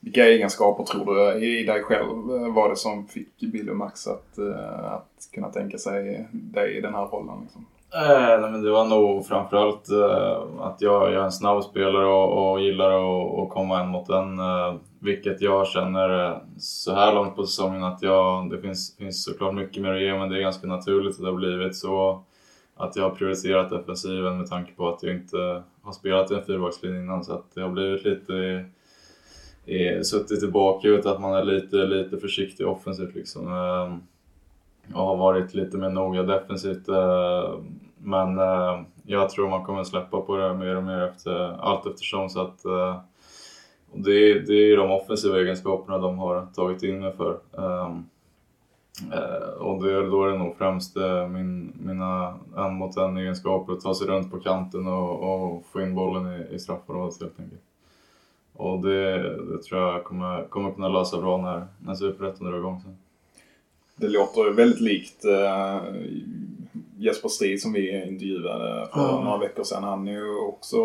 Vilka egenskaper tror du i dig själv eh, var det som fick Bill och Max att, eh, att kunna tänka sig dig i den här rollen? Liksom? Eh, nej, men det var nog framförallt eh, att jag, jag är en snabb spelare och, och gillar att, och komma en mot en. Eh, vilket jag känner eh, så här långt på säsongen att jag, det finns, finns såklart mycket mer att ge men det är ganska naturligt att det har blivit så. Att jag har prioriterat defensiven med tanke på att jag inte har spelat i en fyrbackslinje innan så att det har blivit lite är, suttit tillbaka ut att man är lite, lite försiktig offensivt liksom. Eh, Jag har varit lite mer noga defensivt. eh, Men eh, jag tror man kommer släppa på det mer och mer efter, allt eftersom. Så att, eh, och det, är- det är ju de offensiva egenskaperna de har tagit in mig för. Ehm, eh, Och det, då är det nog främst eh, min, mina en mot en egenskaper att ta sig runt på kanten och, och få in bollen i, i straffområdet helt enkelt. Och det, det tror jag kommer, kommer kunna lösa bra när, när Superettan drar igång sen. Det låter väldigt likt eh, Jesper Strid som vi intervjuade för Ja. några veckor sedan. Han är ju också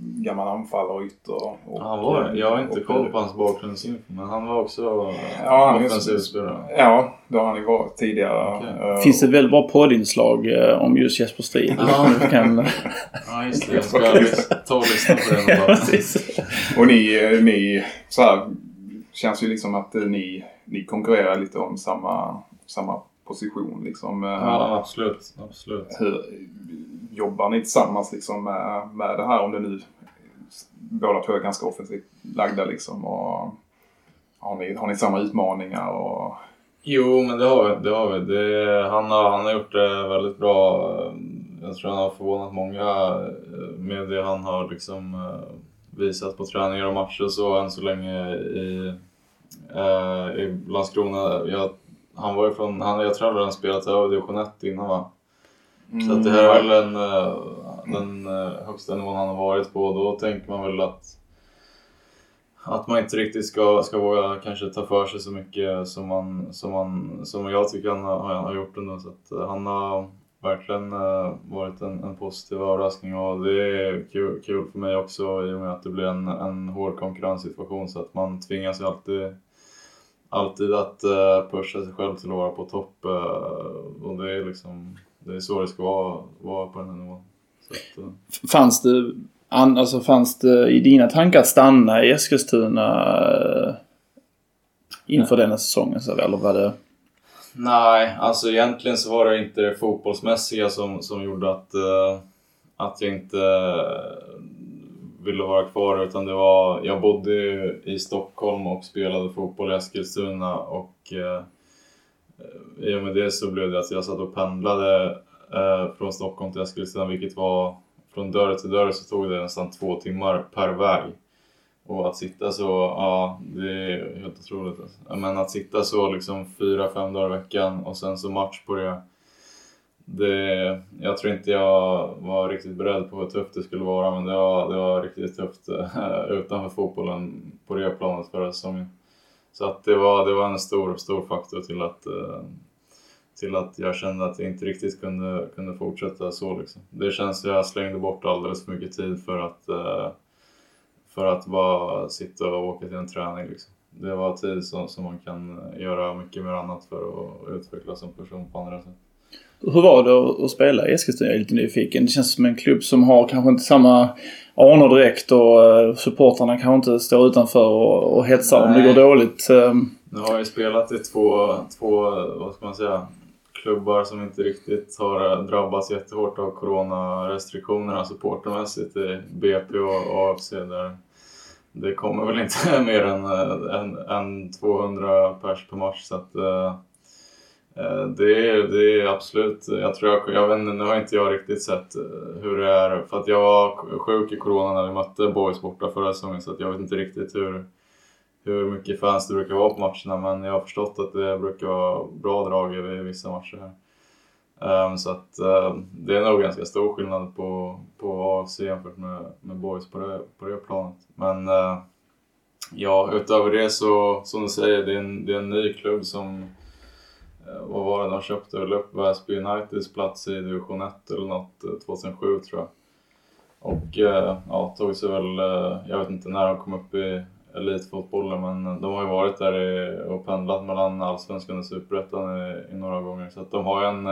gammal anfallare och ytter. Och, han var. Jag har inte koll på hans bakgrundsinfo, men han var också Ja, offensiv spelare. Ja, det har han ju varit tidigare. Okej. Eh, Finns det ett väldigt bra poddinslag eh, om just Jesper Strid? Ja. Du kan... Ja, just det. Jag ska lys- ta och lyssna på den Ja, bara. precis. Och ni, eh, ni så här, känns ju liksom att eh, ni, ni konkurrerar lite om samma, samma position liksom. Eh, Ja, absolut. absolut. Hur, jobbar ni tillsammans liksom med, med det här om det nu båda två är ganska offensivt lagda liksom och har ni, har ni samma utmaningar och Jo, men det har vi. Det har vi. Det, han, har, han har gjort det väldigt bra. Jag tror han har förvånat många med det han har liksom eh, visat på träningar och matcher så än så länge i, eh, i Landskrona. Jag, han var ju från, han, jag tror han spelat över division 1 innan va? Så att det här är väl den, eh, den eh, högsta nivån han har varit på. Då tänker man väl att, att man inte riktigt ska, ska våga kanske ta för sig så mycket som, man, som, man, som jag tycker han har, har gjort ändå. Så att han har verkligen eh, varit en, en positiv överraskning och det är kul, kul för mig också i och med att det blir en, en hård konkurrenssituation så att man tvingas ju alltid alltid att eh, pusha sig själv till att vara på topp eh, och det är liksom det är så det ska vara, vara på den här nivån. Att, Fanns det, alltså fanns det i dina tankar att stanna i Eskilstuna inför denna säsongen? Så, eller var det... Nej, alltså egentligen så var det inte det fotbollsmässiga som, som gjorde att, eh, att jag inte eh, ville vara kvar utan det var, jag bodde ju i Stockholm och spelade fotboll i Eskilstuna och eh, i och med det så blev det att jag satt och pendlade eh, från Stockholm till Eskilstuna vilket var från dörr till dörr så tog det nästan två timmar per väg. Och att sitta så, ja det är helt otroligt. Alltså. Men att sitta så liksom fyra, fem dagar i veckan och sen så match på det. det jag tror inte jag var riktigt beredd på hur tufft det skulle vara men det var, det var riktigt tufft eh, utanför fotbollen på det planet förra säsongen. Så att det var, det var en stor, stor faktor till att, eh, till att jag kände att jag inte riktigt kunde, kunde fortsätta så. Liksom. Det känns som jag slängde bort alldeles för mycket tid för att eh, för att bara sitta och åka till en träning. Liksom. Det var tid som, som man kan göra mycket mer annat för att utvecklas som person på andra sätt. Hur var det att- spela i Eskilstuna? Jag är lite nyfiken. Det känns som en klubb som har kanske inte samma anor direkt och eh, supportrarna kanske inte står utanför och, och hetsar om det Nej. går dåligt. Eh, Nu har jag spelat i två, två, vad ska man säga, klubbar som inte riktigt har drabbats jättehårt av coronarestriktionerna supportermässigt i BP och AFC där det kommer väl inte mer än, än, än 200 pers per match så att eh, eh, det är, det är absolut, jag tror jag, jag vet inte, nu har inte jag riktigt sett eh, hur det är. För att jag var sjuk i Corona när vi mötte Boys borta förra säsongen så att jag vet inte riktigt hur, hur mycket fans det brukar vara på matcherna. Men jag har förstått att det brukar vara bra drag i vissa matcher här. Um, så att um, det är nog ganska stor skillnad på, på AFC jämfört med, med Boys på det, på det planet. Men uh, ja, utöver det så, som du säger, det är en, det är en ny klubb som uh, vad var det, de köpte väl upp Väsby Uniteds plats i division 1 eller något eh, 2007 tror jag. Och ja, tog sig väl, jag vet inte när de kom upp i elitfotbollen men de har ju varit där och pendlat mellan allsvenskan och superettan i, i, några gånger så att de har ju en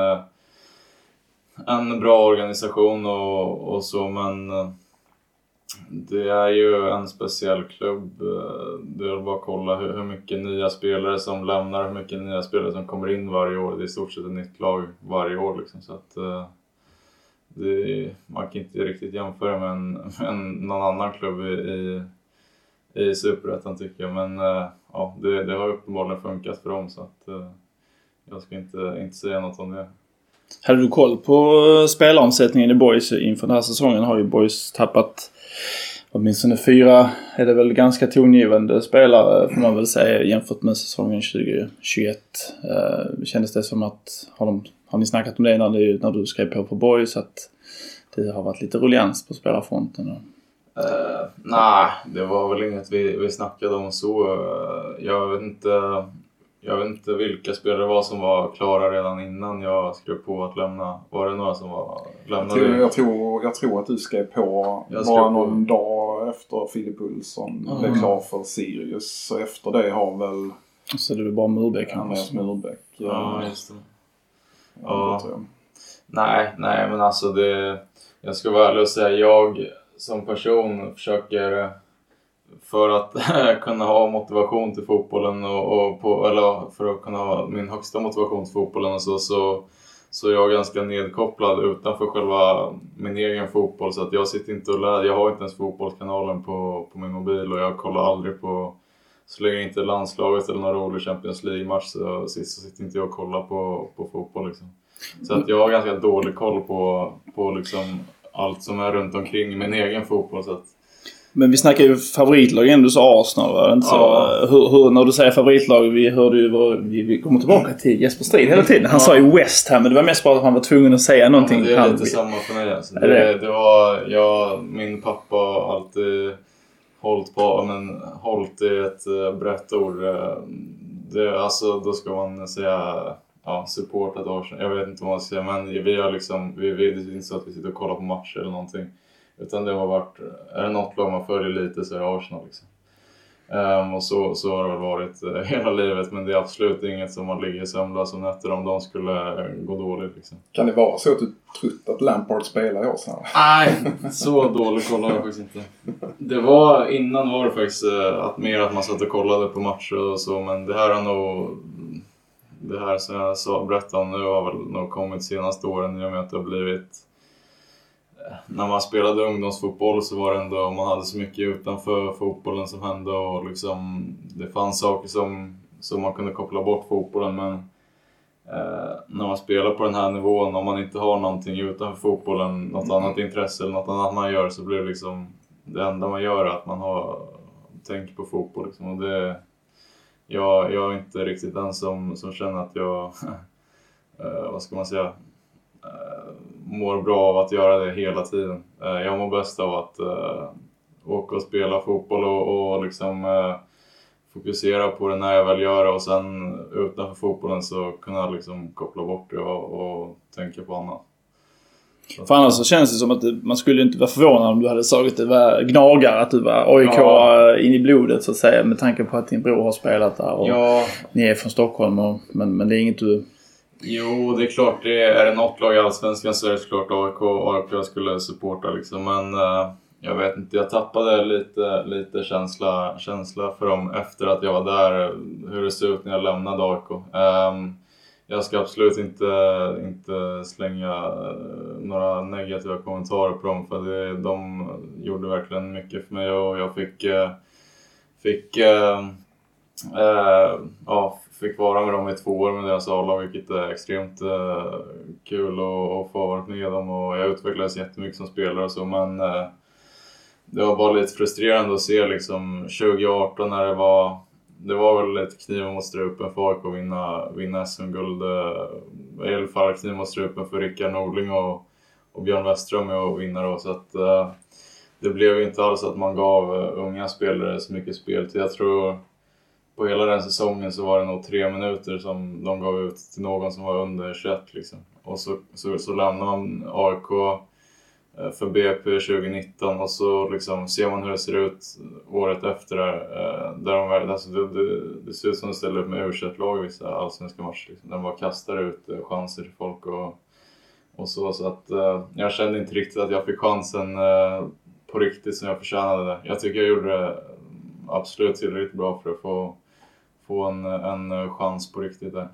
en bra organisation och, och så men eh, det är ju en speciell klubb. Eh, det är bara att kolla hur, hur mycket nya spelare som lämnar, hur mycket nya spelare som kommer in varje år. Det är i stort sett ett nytt lag varje år liksom. Så att, eh, man kan inte riktigt jämföra med, en, med någon annan klubb i, i, i Superettan tycker jag. Men eh, ja, det, det har uppenbarligen funkat för dem så att jag ska inte, inte säga något om det. Hade du koll på eh, spelaromsättningen i Boys inför den här säsongen? Har ju Boys tappat åtminstone fyra, är det väl ganska tongivande spelare får man väl säga jämfört med säsongen 2021. Eh, kändes det som att, har, de, har ni snackat om det när, det, när du skrev på på Boys att det har varit lite ruljans på spelarfronten? Uh, nej, det var väl inget vi, vi snackade om så. Jag vet inte jag vet inte vilka spelare det var som var klara redan innan jag skrev på att lämna. Var det några som var lämnade? Jag tror, jag tror, jag tror att du skrev på jag bara någon på... dag efter Filip Olsson mm. blev klar för Sirius. Så efter det har väl... Så det är bara Murbeck Andreas Murbeck. Ja, just det. Ja. ja. Nej, nej men alltså det... Jag ska vara ärlig och säga, jag som person försöker för att kunna ha motivation till fotbollen och, och på, eller för att kunna ha min högsta motivation till fotbollen och så, så, så är jag ganska nedkopplad utanför själva min egen fotboll så att jag sitter inte och lär, jag har inte ens fotbollskanalen på, på min mobil och jag kollar aldrig på så länge inte landslaget eller någon rolig Champions League-match så, så sitter inte jag och kollar på, på fotboll liksom. Så att jag har ganska dålig koll på, på liksom allt som är runt omkring min egen fotboll. Så att men vi snackar ju favoritlag. Du sa Arsenal va? Inte så, ja. hur, hur, när du säger favoritlag, vi hörde ju vad, vi, vi kommer tillbaka till Jesper Strid hela tiden. Han ja. sa ju West Ham men det var mest bara att han var tvungen att säga någonting. Ja, det är lite samma för mig alltså. det, det? det var, jag, min pappa har alltid hållit på, men hållit är ett uh, brett ord. Uh, det, alltså då ska man säga ja, supportat Arsenal. Jag vet inte vad man ska säga men vi har liksom, vi, vi, det är inte så att vi sitter och kollar på matcher eller någonting. Utan det har varit, är det något lag man följer lite så är det Arsenal. Liksom. Um, och så, så har det väl varit uh, hela livet men det är absolut inget som man ligger sömnlös om nätter om de skulle uh, gå dåligt. Liksom. Kan det vara så att du trott att Lampard spelar i Arsenal? Nej, så dålig koll har jag faktiskt inte. Det var, innan var det faktiskt uh, att mer att man satt och kollade på matcher och så men det här har nog det här som jag sa, berättade om nu har väl nog kommit senaste åren i och med att det har blivit när man spelade ungdomsfotboll så var det ändå, man hade så mycket utanför fotbollen som hände och liksom det fanns saker som, som man kunde koppla bort fotbollen men eh, när man spelar på den här nivån, om man inte har någonting utanför fotbollen, något mm. annat intresse eller något annat man gör så blir det liksom det enda man gör är att man har, tänker på fotboll liksom och det jag, jag är inte riktigt den som, som känner att jag, eh, vad ska man säga, eh, mår bra av att göra det hela tiden. Eh, jag mår bäst av att uh, åka och spela fotboll och, och liksom uh, fokusera på det när jag väl gör det och sen utanför fotbollen så kunna liksom koppla bort det och, och tänka på annat. För annars så känns det som att man skulle inte vara förvånad om du hade sagt att det var gnagare, att du var AIK ja. in i blodet så att säga med tanke på att din bror har spelat där och ja. ni är från Stockholm. Och, men, men det är inget du Jo, det är klart. Det är, är det något lag i Allsvenskan så är det såklart AIK, AIK jag skulle supporta liksom. Men uh, jag vet inte, jag tappade lite, lite känsla, känsla för dem efter att jag var där, hur det ser ut när jag lämnade AIK. Um, ehm, jag ska absolut inte, inte slänga eh, några negativa kommentarer på dem för det, de gjorde verkligen mycket för mig och jag fick, eh, fick äh, äh, ja, fick vara med dem i två år med deras A-lag vilket är extremt eh, kul att få vara med dem och jag utvecklades jättemycket som spelare och så men eh, det var bara lite frustrerande att se liksom 2018 när det var det var väl lite kniven mot strupen för AIK att vinna, vinna SM-guld. Uh, I alla fall kniv mot strupen för Rickard Norling och, och Björn Westström med att vinna då så att eh, det blev inte alls att man gav eh, unga spelare så mycket speltid. Jag tror på hela den säsongen så var det nog tre minuter som de gav ut till någon som var under 21 liksom. Och så, så, så lämnar man AIK eh, för BP 2019 och så liksom ser man hur det ser ut året efter där. Där de, alltså det, det, det ser ut som att de ställer upp med u lag i vissa allsvenska matcher. Liksom. De bara kastar ut eh, chanser till folk och, och så. Så att jag kände inte riktigt att jag fick chansen på riktigt som jag förtjänade det. Jag tycker jag gjorde det absolut tillräckligt bra för att få få en, en chans på riktigt där.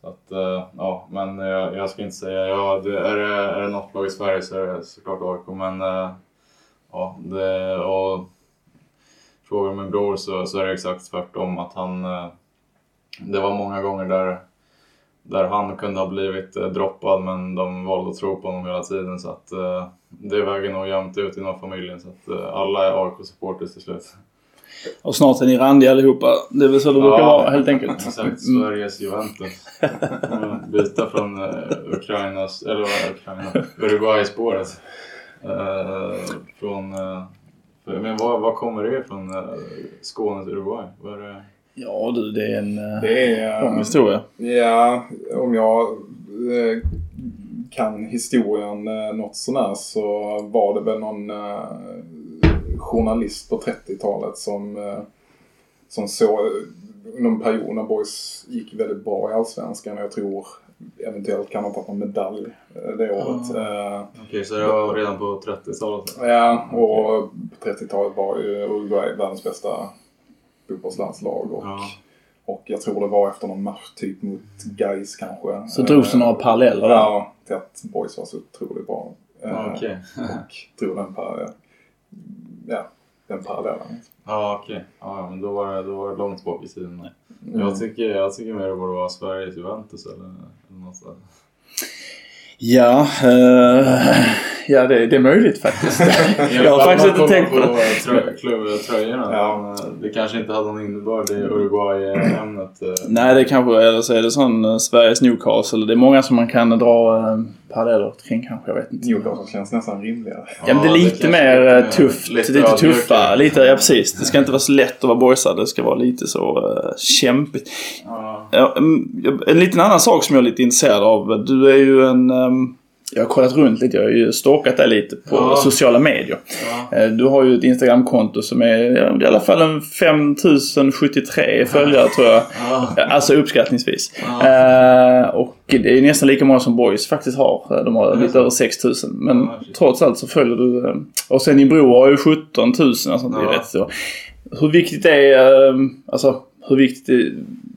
Så att, eh, ja, men jag, jag ska inte säga, ja, det, är, det, är det något lag i Sverige så är det såklart AIK, men eh, ja, det, och frågar min bror så, så är det exakt tvärtom, att han, eh, det var många gånger där, där han kunde ha blivit eh, droppad men de valde att tro på honom hela tiden så att det väger nog jämnt ut inom familjen så att alla är AIK-supporters till slut. Och snart är ni randiga allihopa. Det är väl så det brukar ja, vara helt enkelt. Exakt. Mm. Sveriges Juventus. Byta från uh, Ukrainas, eller vad Ukraina, Uruguay-spåret. Uh, från, uh, men var, var kommer det ifrån? Uh, Skåne till Uruguay? Var det... Ja du, det är en det är, lång historia. Ja, om jag kan historien något sånär så var det väl någon journalist på 30-talet som, eh, som såg en period när Boys gick väldigt bra i Allsvenskan och jag tror eventuellt kan ha tagit någon medalj eh, det året. Mm. Okej, okay, så det var redan på 30-talet? Ja, och okay. på 30-talet var ju Uruguay världens bästa fotbollslandslag. Och, ja. och jag tror det var efter någon match typ mot Gais kanske. Så drogs det några paralleller där? Ja, till att Boys var så otroligt bra. Okej. Okay. och drog den parallellen ja, den parallellen. Ja okej, okay. ja, men då var, det, då var det långt bak i tiden. Mm. Jag, tycker, jag tycker mer det borde vara Sveriges Juventus eller, eller något sånt. Ja, uh, ja det, det, är möjligt faktiskt. jag har faktiskt inte tänkt på det. Ja. Eh, det kanske inte hade någon innebörd i Uruguay-ämnet. Eh. Nej, det kanske, eller så är det sån Sveriges Newcastle. Det är många som man kan dra paralleller kring kanske, jag vet inte. Newcastle känns nästan rimligare. Ja, men det är lite det mer tufft. Lite, lite tuffare. Lite, ja precis. Det ska inte vara så lätt att vara boysad. Det ska vara lite så uh, kämpigt. Ja. Mm, en liten annan sak som jag är lite intresserad av. Du är ju en um, jag har kollat runt lite. Jag har ju stalkat dig lite på ja. sociala medier. Ja. Eh, du har ju ett Instagramkonto som är i alla fall en 5073 följare tror jag. Ja. Alltså uppskattningsvis. Uh, och det är nästan lika många som Boys faktiskt har. De har lite över 6000. Men trots allt så följer du. Eh, och sen din bror har ju 17 000. Alltså, det är rätt så. Hur viktigt är, alltså hur viktigt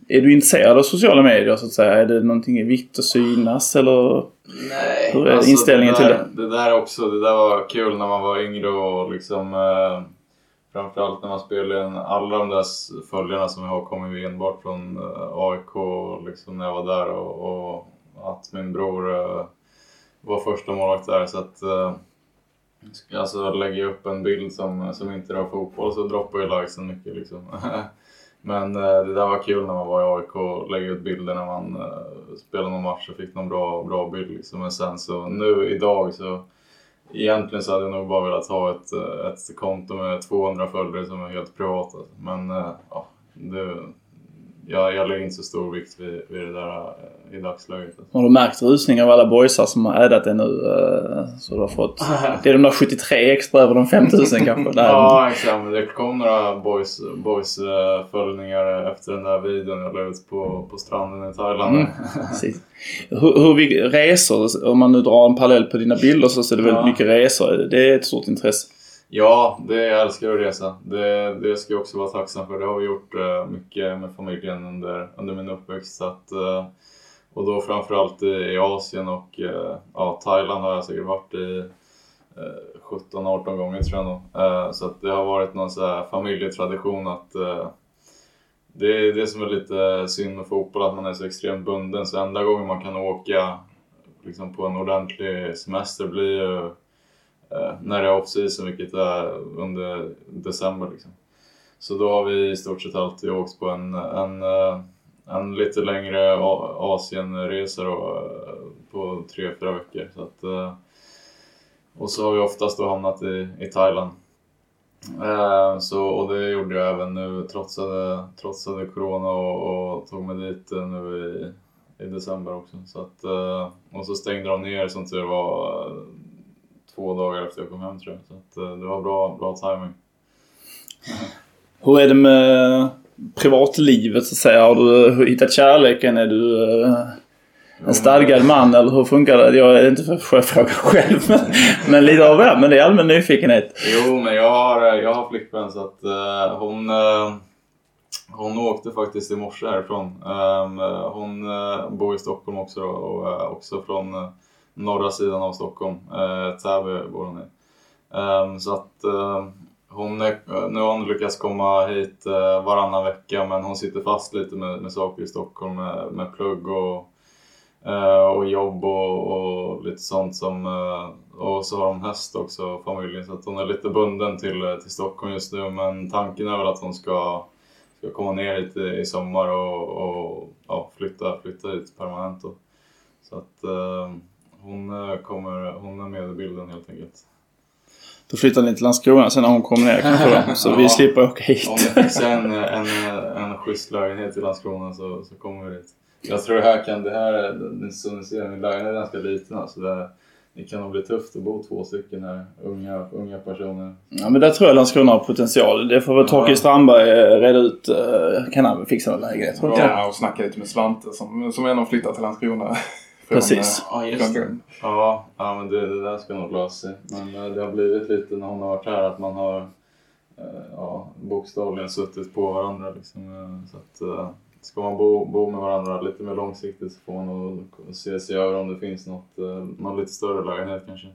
är, du intresserad av sociala medier så att säga? Är det någonting viktigt att synas eller? Nej, hur är alltså inställningen det där, till det? Det där också, det där var kul när man var yngre och liksom eh, Framförallt när man spelade in alla de där följarna som jag har kommer ju enbart från eh, AIK liksom när jag var där och, och att min bror eh, var första målvakt där så att eh, Alltså lägger jag upp en bild som, som inte rör fotboll så droppar ju likesen mycket liksom. Men eh, det där var kul när man var i AIK och lägga ut bilder när man eh, spelade någon match och fick någon bra, bra bild. Liksom. Men sen så nu idag så egentligen så hade jag nog bara velat ha ett, eh, ett konto med 200 följare som är helt privata. Alltså. Men eh, ja, det, jag, jag lägger inte så stor vikt vid, vid det där eh, i dagsläget. Har du märkt rusning av alla boysar som har ädat det nu? Eh, så du har fått... Det är de där 73 extra över de 5000 kanske? Där. Ja, exakt. Men det kom några boys, boys eh, följningar efter den där videon jag la ut på, på stranden i Thailand. Mm, hur, hur resor, om man nu drar en parallell på dina bilder så är det väldigt ja. mycket resor. Det är ett stort intresse. Ja, det jag älskar att resa. Det, det ska jag också vara tacksam för. Det har vi gjort uh, mycket med familjen under, under min uppväxt. Så att, uh, och då framförallt i, i Asien och uh, ja, Thailand har jag säkert varit i 17-18 gånger tror jag nog. så att det har varit någon så här familjetradition att det är det som är lite synd med fotboll, att man är så extremt bunden. Så enda gången man kan åka liksom, på en ordentlig semester blir ju Eh, när det är off-season, vilket är under december. Liksom. Så då har vi i stort sett alltid åkt på en, en, eh, en lite längre Asienresa då, eh, på tre, fyra veckor. Så att, och så har vi oftast då hamnat i, i Thailand. Så, och det gjorde jag även nu, trotsade, trotsade corona och, och tog mig dit nu i, i december också. Så att, och så stängde de ner som tur var två dagar efter jag kom hem tror jag. Så att, eh, det var bra, bra timing. Hur är det med privatlivet så att säga? Har du hittat kärleken? Är du eh, en stadgad man eller hur funkar det? Jag är inte för att fråga själv men, men lite av det. Men det är allmän nyfikenhet. Jo, men jag har, jag har flickvän så att uh, hon, uh, hon åkte faktiskt i morse härifrån. Um, hon uh, bor i Stockholm också då, och också från norra sidan av Stockholm. Eh, Täby bor hon i. Um, så att ehm, hon är, nu har hon lyckats komma hit eh, varannan vecka men hon sitter fast lite med, med saker i Stockholm med, med plugg och Eh, och jobb och, och, lite sånt som... Eh, och så har hon häst också, familjen, så att hon är lite bunden till, eh, till Stockholm just nu. Men tanken är väl att hon ska, ska komma ner hit i, i sommar och, och ja, flytta, flytta hit permanent. Då. Så att ehm, hon, kommer, hon är med i bilden helt enkelt. Då flyttar ni till Landskrona sen när hon kommer ner kanske då, Så ja, vi slipper åka hit. Om det finns en, en, en schysst lägenhet i Landskrona så, så kommer vi dit. Jag tror här kan, det här, som ni ser, min lägenhet är ganska liten alltså det, det kan nog bli tufft att bo två stycken här, unga, unga personer. Ja men där tror jag Landskrona har potential. Det får väl Torkel Strandberg eh, reda ut. Eh, kan han fixa en lägenhet? Ja, och snacka lite med Svante som, som ändå flyttat till Landskrona. Precis. Ja, just det. Ja, ja men det, det där ska nog lösa sig. Men eh, det har blivit lite när hon har varit här att man har ja, bokstavligen suttit på varandra. Liksom. Så att, ska man bo, bo med varandra lite mer långsiktigt så får man nog se sig över om det finns något, eh, någon lite större lägenhet kanske.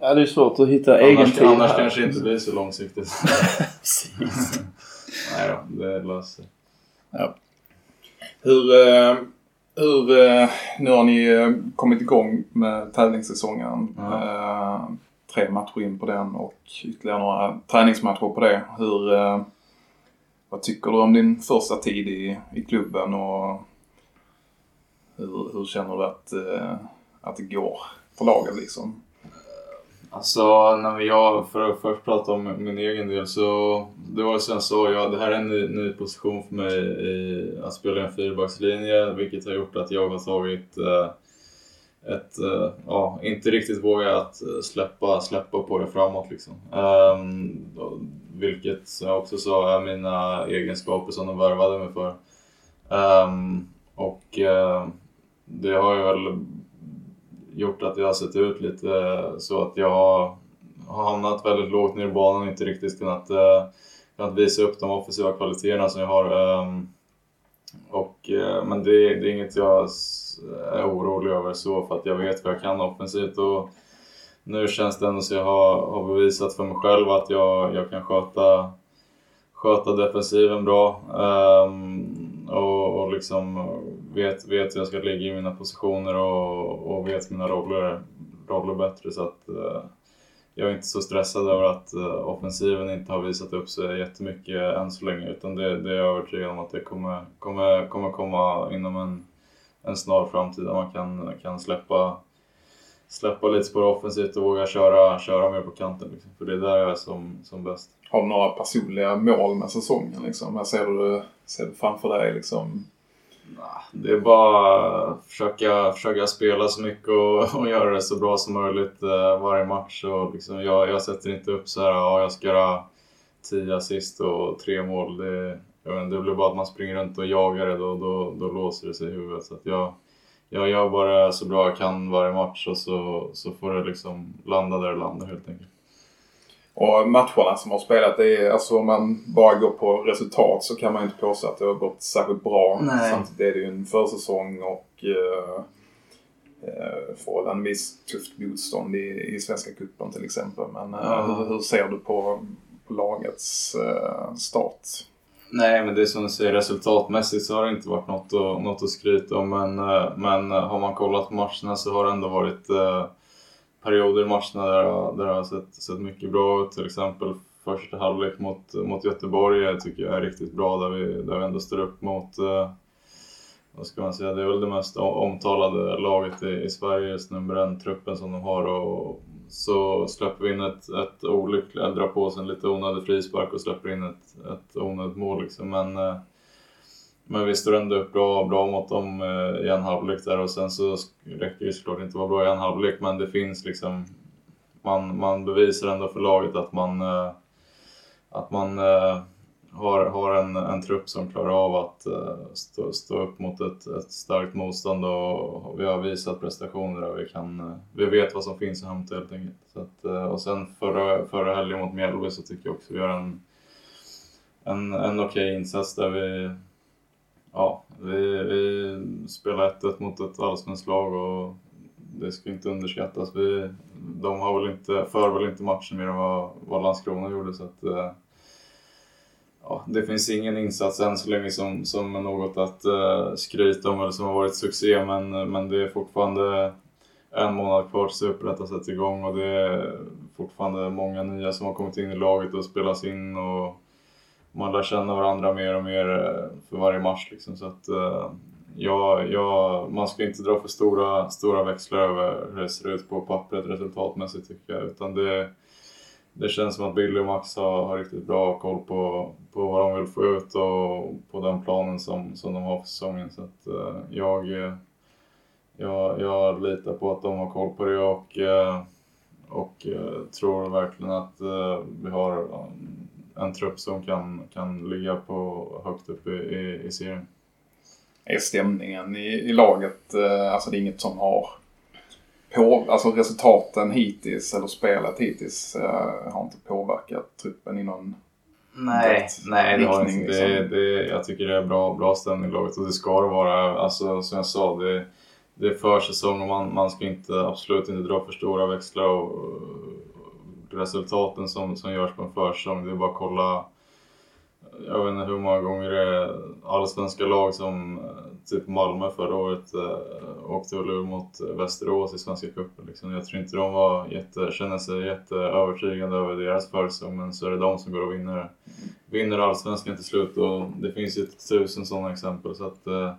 Ja, det är svårt att hitta annars, egen tid Annars här. kanske inte blir så långsiktigt. Precis. Nej då, det löser sig. Ja. Hur, eh, hur, eh, nu har ni kommit igång med tävlingssäsongen. Ja. Tre matcher in på den och ytterligare några träningsmatcher på det. Hur, vad tycker du om din första tid i, i klubben och hur, hur känner du att, eh, att det går för laget liksom? Alltså, när jag för att först prata om min egen del så det var sen så, ja, det här är en ny, ny position för mig i att spela en fyrbackslinje vilket har gjort att jag har tagit eh, ett, eh, ja, inte riktigt vågat eh, släppa, släppa på det framåt liksom. Um, vilket som jag också sa är mina egenskaper som de värvade mig för. Um, och uh, det har ju väl gjort att jag har sett ut lite eh, så att jag har, har hamnat väldigt lågt ner i banan och inte riktigt kunnat, eh, kunnat visa upp de offensiva kvaliteterna som jag har. Ehm, och, eh, men det, det är inget jag är orolig över så för att jag vet vad jag kan offensivt. Och, nu känns det ändå som jag har, har bevisat för mig själv att jag, jag kan sköta, sköta defensiven bra. Um, och, och liksom vet, vet hur jag ska ligga i mina positioner och, och vet mina roller, roller bättre. Så att, eh, jag är inte så stressad över att eh, offensiven inte har visat upp sig jättemycket än så länge. Utan det, det är jag övertygad om att det kommer, kommer, kommer komma inom en, en snar framtid. Där man kan, kan släppa släppa lite på det offensivt och våga köra, köra mer på kanten. Liksom. För det är där jag är som, som bäst. Har du några personliga mål med säsongen? Liksom? Här ser du, ser du framför dig liksom? Det är bara att försöka, försöka spela så mycket och, och göra det så bra som möjligt eh, varje match. Och liksom jag, jag sätter inte upp så här, ja, jag ska göra 10 assist och tre mål. Det, jag vet, det blir bara att man springer runt och jagar det, då, då, då låser det sig i huvudet. Så att jag, jag gör bara så bra jag kan varje match och så, så får det liksom landa där det landar helt enkelt. Och matcherna som har spelat, det är, alltså om man bara går på resultat så kan man inte påstå att det har gått särskilt bra. Nej. Samtidigt är det ju en försäsong och får en viss tufft motstånd i, i Svenska cupen till exempel. Men uh, hur, hur, ser du på, på lagets uh, start? Nej, men det är som du säger, resultatmässigt så har det inte varit något att, något att skryta om. Men, eh, men eh, har man kollat på matcherna så har det ändå varit eh, perioder i matcherna där, där det har sett, sett mycket bra ut. Till exempel första halvlek mot, mot Göteborg tycker jag är riktigt bra där vi, där vi ändå står upp mot eh, vad ska man säga, det är väl det mest omtalade laget i, i Sverige just nu med den truppen som de har och så släpper vi in ett, ett olyckligt, drar på oss en lite onödig frispark och släpper in ett, ett onödigt mål liksom. Men, eh, men vi står ändå upp bra, bra mot dem eh, i en halvlek där och sen så räcker det såklart inte att vara bra i en halvlek men det finns liksom man, man bevisar ändå för laget att man, eh, att man eh, har, har en, en trupp som klarar av att stå, stå upp mot ett, ett starkt motstånd och, vi har visat prestationer där vi kan, vi vet vad som finns att hämta helt enkelt. Så att, och sen förra, förra helgen mot Mjällby så tycker jag också vi gör en, en, en okej okay insats där vi, ja, vi, vi spelar 1-1 mot ett allsvenskt lag och det ska inte underskattas. Vi, de har väl inte, för väl inte matchen mer än vad, vad Landskrona gjorde så att eh, ja, det finns ingen insats än så länge som, som är något att uh, skryta om eller som har varit succé men, men det är fortfarande en månad kvar tills Superettan sätts igång och det är fortfarande många nya som har kommit in i laget och spelas in och man lär känna varandra mer och mer eh, för varje match. Liksom. Så att, eh, ja, ja, man ska inte dra för stora, stora växlar över hur det ser ut på pappret resultatmässigt tycker jag. Utan det, det känns som att Billy och Max har, har riktigt bra koll på, på vad de vill få ut och på den planen som, som de har för säsongen. Så att, eh, jag, eh, jag, jag litar på att de har koll på det och, uh, och tror verkligen att vi har en trupp som kan, kan ligga på högt upp i, i, i serien. Är stämningen i, i laget, alltså det är inget som har på, alltså resultaten hittills, eller spelet hittills, uh, har inte påverkat truppen i någon Nej, nej det har inte. Liksom. Det, det, jag tycker det är bra, bra stämning i laget och det ska det vara. Alltså, som jag sa, det, det är försäsong och man, man ska inte, absolut inte dra för stora växlar och resultaten som, som görs på en försäsong. Det är bara att kolla jag vet inte hur många gånger det är allsvenska lag som eh, typ Malmö förra året äh, åkte och lurade mot eh, Västerås i Svenska cupen. Liksom. Jag tror inte de var jätte, känner sig jätteövertygande över deras försäsong men så är det de som går och vinner, vinner allsvenskan till slut och det finns ju tusen sådana exempel. Så att, äh,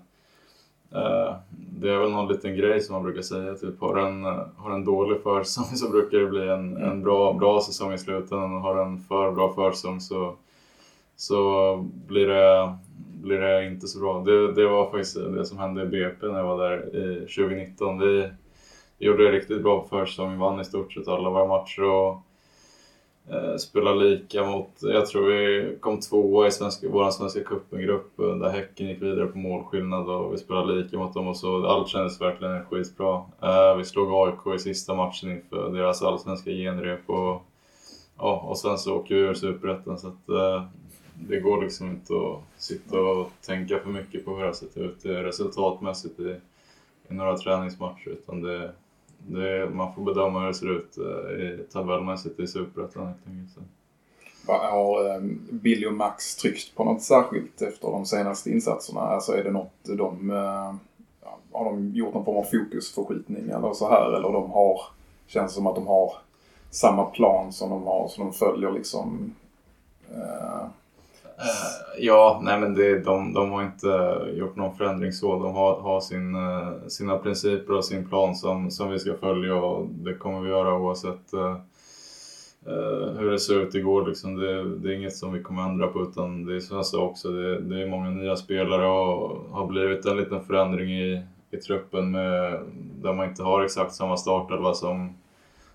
Eh, det är väl någon liten grej som man brukar säga, typ har en, eh, har en dålig försäsong så brukar det bli en, en bra, bra säsong i slutändan och har en för bra försäsong så så blir det, blir det inte så bra. Det, det var faktiskt det som hände i BP när jag var där i 2019. Vi, vi gjorde det riktigt bra på försäsongen, vann i stort sett alla våra matcher och Eh, spela lika mot, jag tror vi kom tvåa i svenska, vår svenska cupen-grupp där Häcken gick vidare på målskillnad och vi spelade lika mot dem och så allt kändes verkligen skitbra. Eh, vi slog AIK i sista matchen inför deras allsvenska genrep och, ja, och sen så åker vi ur Superettan så att eh, det går liksom inte att sitta och tänka för mycket på hur det har sett ut resultatmässigt i, i några träningsmatcher utan det, det, man får bedöma hur det ser ut eh, tabellmässigt i Superettan helt enkelt. Har ehm, Billy och Max tryckt på något särskilt efter de senaste insatserna? Alltså är det något de... Eh, har de gjort någon form av fokusförskjutning eller så här? Eller de har... Känns som att de har samma plan som de har, som de följer liksom... Eh, Eh, ja, nej men det, de, de har inte gjort någon förändring så. De har, har sin, uh, sina principer och sin plan som, som vi ska följa och det kommer vi göra oavsett uh, hur det ser ut igår. Liksom. Det, det, är inget som vi kommer ändra på utan det är som jag sa också, det, det är många nya spelare och har blivit en liten förändring i, i truppen med, där man inte har exakt samma startelva som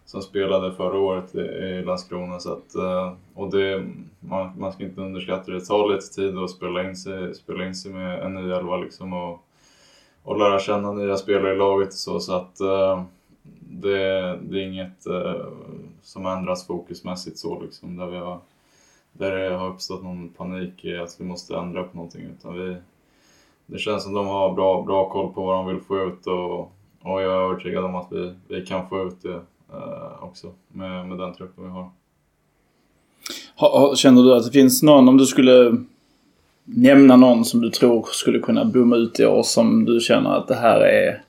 som spelade förra året i Landskrona. Så att, eh, och det, man, man ska inte underskatta det. Det tar lite tid att spela in sig, spela in sig med en ny elva liksom och, och lära känna nya spelare i laget och så. så att, eh, det, det är inget eh, som ändras fokusmässigt så liksom. Där, vi har, där det har uppstått någon panik i att vi måste ändra på någonting. Utan vi, det känns som de har bra, bra koll på vad de vill få ut och, och jag är övertygad om att vi, vi kan få ut det också med, med den truppen vi har. Ha, känner du att det finns någon, om du skulle nämna någon som du tror skulle kunna bomma ut i år som du känner att det här är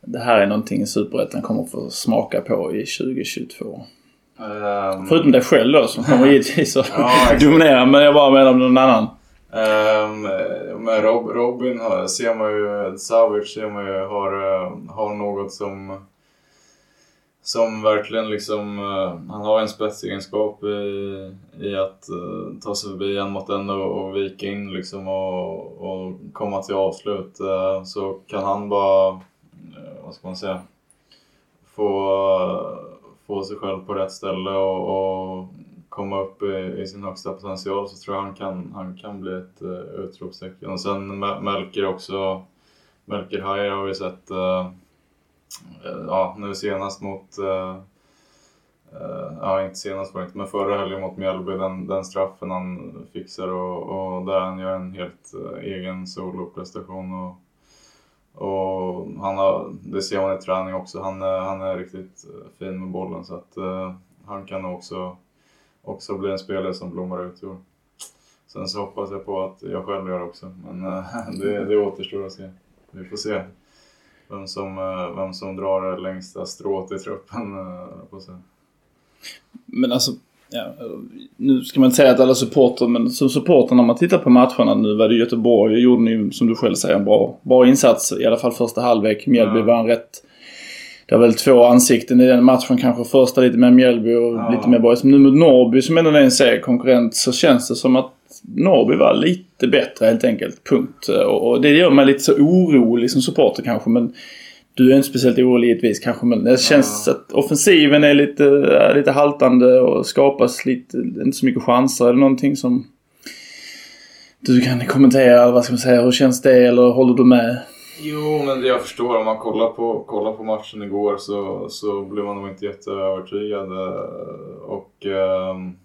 det här är någonting Superettan kommer att få smaka på i 2022? Ehm, Förutom dig själv då som kommer givetvis att Ja, dominera. Men jag bara menar om någon annan. Ehm, men Rob, Robin har, ser man ju, Savic ser man ju har, eh, har något som som verkligen liksom, eh, han har en spetsegenskap i, i att eh, ta sig förbi en mot en och, och vika in liksom och, och komma till avslut. Eh, så kan han bara, vad ska man säga, få, få sig själv på rätt ställe och, och komma upp i, i sin högsta potential så tror jag han kan, han kan bli ett uh, utropstecken. Och sen Melker också, Melker Hajer har vi sett uh, Eh, ja, nu senast mot, uh, uh, ja inte senast var det inte, men förra helgen mot Mjällby, den, den straffen han fixar och, och där han gör en helt uh, egen soloprestation. Och, och han har, det ser man i träning också, han är, han är riktigt fin med bollen så att uh, han kan nog också, också bli en spelare som blommar ut i år. Sen så hoppas jag på att jag själv gör det också, men uh, det, det återstår att se. Vi får se vem som, uh, vem som drar det längsta strået i truppen. Uh, på sig. Men alltså, ja, nu ska man inte säga att alla supporter, men som supporter när man tittar på matcherna nu var det Göteborg, gjorde ni som du själv säger en bra, bra insats. I alla fall första halvlek. Mjällby Ja. var en rätt... Det var väl två ansikten i den matchen kanske. Första lite mer Mjällby och Ja. lite mer Borg. Nu mot Norrby som ändå är en seriekonkurrent så känns det som att Norrby var lite bättre helt enkelt. Punkt. Och det gör mig lite så orolig som supporter kanske men du är inte speciellt orolig givetvis kanske men det känns att offensiven är lite, är lite haltande och skapas lite, inte så mycket chanser. Det någonting som du kan kommentera? Vad ska man säga? Hur känns det? Eller håller du med? Jo, men jag förstår, om man kollar på, kollar på matchen igår så, så blir man nog inte jätteövertygad. Och ehm,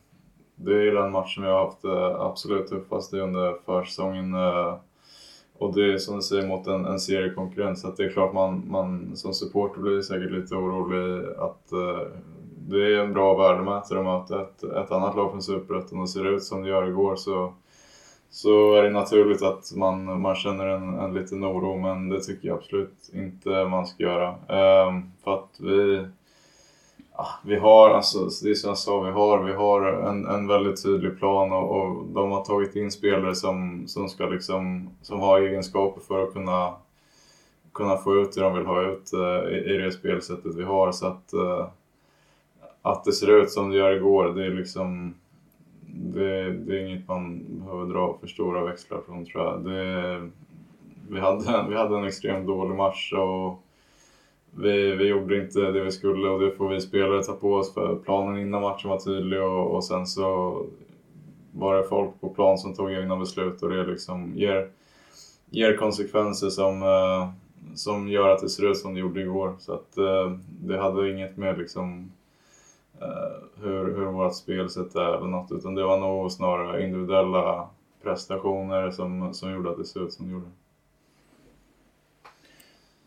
det är den matchen vi har haft det absolut tuffaste under försäsongen. Eh, och det är som du säger mot en, en seriekonkurrent så att det är klart man, man som supporter blir säkert lite orolig att eh, det är en bra värdemätare att möta ett, ett annat lag från Superettan och ser det ut som det gör igår så så är det naturligt att man, man känner en, en liten oro, men det tycker jag absolut inte man ska göra. Ehm, för att vi, ja, vi har, alltså, det är som jag sa, vi har, vi har en, en väldigt tydlig plan och, och de har tagit in spelare som, som, ska liksom, som har egenskaper för att kunna, kunna få ut det de vill ha ut uh, i, i det spelsättet vi har. Så att, uh, att det ser ut som det gör igår, det är liksom det, det är inget man behöver dra för stora växlar från tror jag. Det, vi, hade, vi hade en extremt dålig match och vi, vi gjorde inte det vi skulle och det får vi spelare ta på oss för planen innan matchen var tydlig och, och sen så var det folk på plan som tog egna beslut och det liksom ger, ger konsekvenser som, eh, som gör att det ser ut som det gjorde igår. Så att eh, det hade inget med liksom eh, hur, hur vårt spelsätt är eller något utan det var nog snarare individuella prestationer som, som gjorde att det såg ut som det gjorde.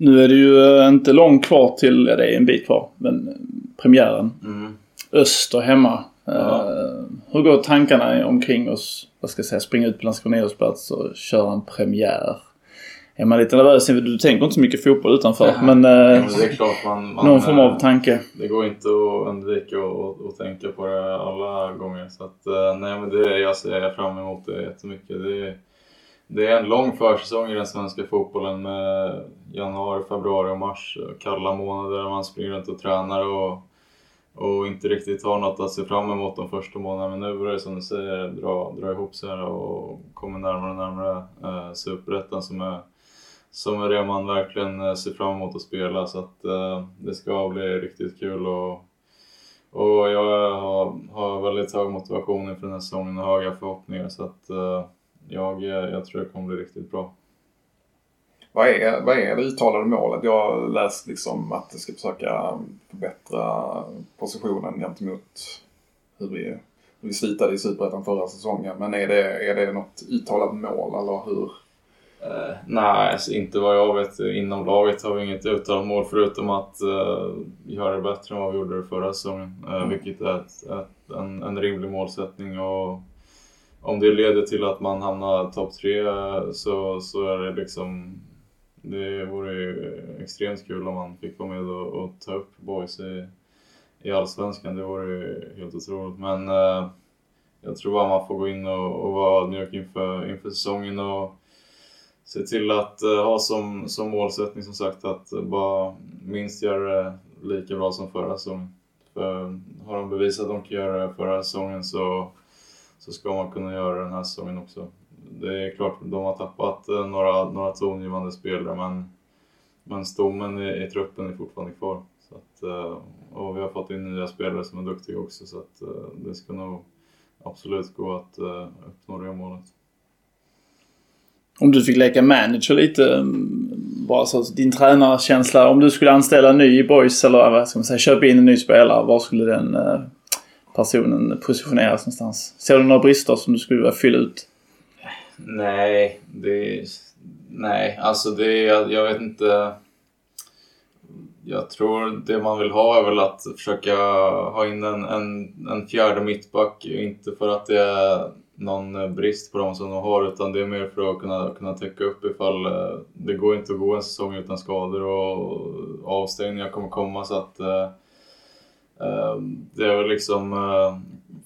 Nu är det ju eh, inte långt kvar till, ja det är en bit kvar, men eh, premiären. Öster hemma. Ja. Eh, hur går tankarna omkring oss? Vad ska jag säga? Springa ut på Landskrona idrottsplats och köra en premiär. Är man lite nervös? Du tänker inte så mycket fotboll utanför, Nej. men, eh, Ja, men det är klart man, man någon form av tanke. Det går inte att undvika att, tänka på det alla gånger. Så att, eh, nej, men det, jag ser fram emot det jättemycket. Det, är- det är en lång försäsong i den svenska fotbollen med januari, februari och mars. Kalla månader där man springer runt och tränar och, och inte riktigt har något att se fram emot de första månaderna. Men nu börjar det som du säger dra, dra ihop sig och kommer närmare och närmare eh, Superettan som är som är det man verkligen eh, ser fram emot att spela. Så att eh, det ska bli riktigt kul. Och, och jag har, har väldigt hög motivation inför den här säsongen och höga förhoppningar. Så att eh, jag, jag tror det kommer bli riktigt bra. Vad är, vad är det uttalade målet? Jag har läst liksom att det ska försöka förbättra positionen gentemot hur vi, hur vi slitade i Superettan förra säsongen. Men är det, är det något uttalat mål eller hur? Eh, nej, alltså inte vad jag vet. Inom laget har vi inget uttalat mål förutom att eh, göra det bättre än vad vi gjorde det förra säsongen. Eh, Mm. Vilket är ett, ett, en, en rimlig målsättning. Och, om det leder till att man hamnar topp tre så, så är det liksom det vore ju extremt kul om man fick vara med och, och ta upp boys i, i Allsvenskan. Det vore ju helt otroligt. Men eh, jag tror bara man får gå in och, och vara ödmjuk inför, inför säsongen och se till att eh, ha som, som målsättning som sagt att bara minst göra det lika bra som förra säsongen. För har de bevisat att de kan göra det förra säsongen så, så ska man kunna göra den här säsongen också. Det är klart, de har tappat eh, några, några tongivande spelare men, men stommen i, i truppen är fortfarande kvar. Så att, eh, och vi har fått in nya spelare som är duktiga också så att eh, det ska nog absolut gå att uppnå det målet. Om du fick leka manager lite, mm, bara så din tränarkänsla. Om du skulle anställa en ny i boys eller vad ska man säga, köpa in en ny spelare. Var skulle den personen positioneras någonstans? Ser du några brister som du skulle vilja fylla ut? Nej, det... Nej, alltså det... Jag, jag vet inte. Jag tror det man vill ha är väl att försöka ha in en, en, en fjärde mittback. Inte för att det är någon brist på dem som de har utan det är mer för att kunna, kunna täcka upp ifall eh, det går inte att gå en säsong utan skador och avstängningar kommer komma så att eh, Ehm, det är väl liksom eh,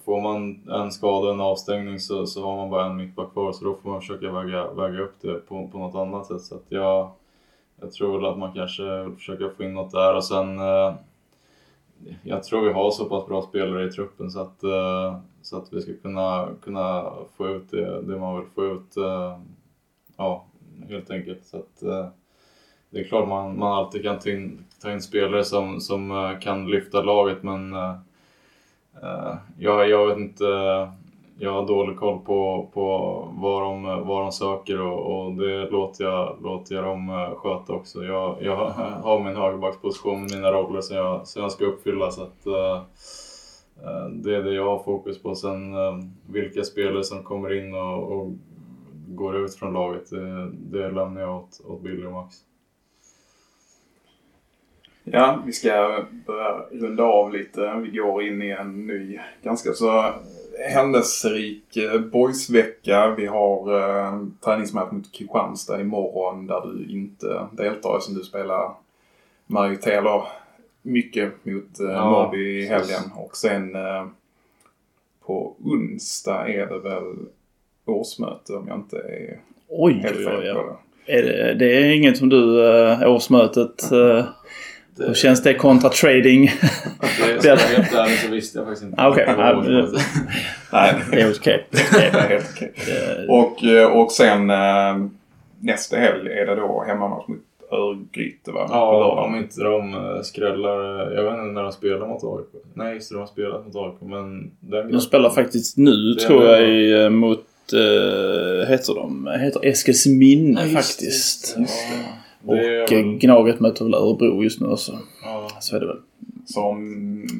får man en skada en avstängning så, så har man bara en mittback kvar så då får man försöka väga, väga upp det på, på något annat sätt så att jag, jag tror väl att man kanske vill försöka få in något där och sen eh, jag tror vi har så pass bra spelare i truppen så att eh, så att vi ska kunna, kunna få ut det, det man vill få ut. Ja, helt enkelt. Så att, det är klart man, man alltid kan ta in, ta in spelare som, som eh, kan lyfta laget men eh, eh, jag, jag vet inte. Jag har dålig koll på, på vad, de, vad de söker och, och det låter jag, låter jag dem sköta också. Jag, jag har min högerbacksposition, mina roller som jag, som jag ska uppfylla. Så att, uh, det är det jag har fokus på. Sen vilka spelare som kommer in och, och går ut från laget, det, det lämnar jag åt, åt Billy och Max. Ja, vi ska börja runda av lite. Vi går in i en ny, ganska så händelserik eh, boysvecka. Vi har eh, träningsmatch mot Kristianstad imorgon där du inte deltar som du spelar majoritet mycket mot eh, ja, Norrby i helgen. Och sen eh, på onsdag är det väl årsmöte om jag inte är oj, helt fel på det. Är det, det är inget som du, äh, årsmötet, det, hur känns det kontra trading? Det, jag helt ärligt så visste jag faktiskt inte. Okej. Okay. Nej, det är okej. Okay. och, eh, och sen äh, nästa helg är det då hemmamatch mot Örgryte va? Ja, om inte de eh, skrällar. Jag vet inte när de spelar mot AIK. Nej, just det, de har spelat mot AIK. Men den de spelar faktiskt nu tror jag i, eh, mot, uh, heter de, heter Eskilsminne ja, faktiskt. Just det. Och väl... Gnaget möter väl Örebro just nu också. Ja. Så är det väl. Som...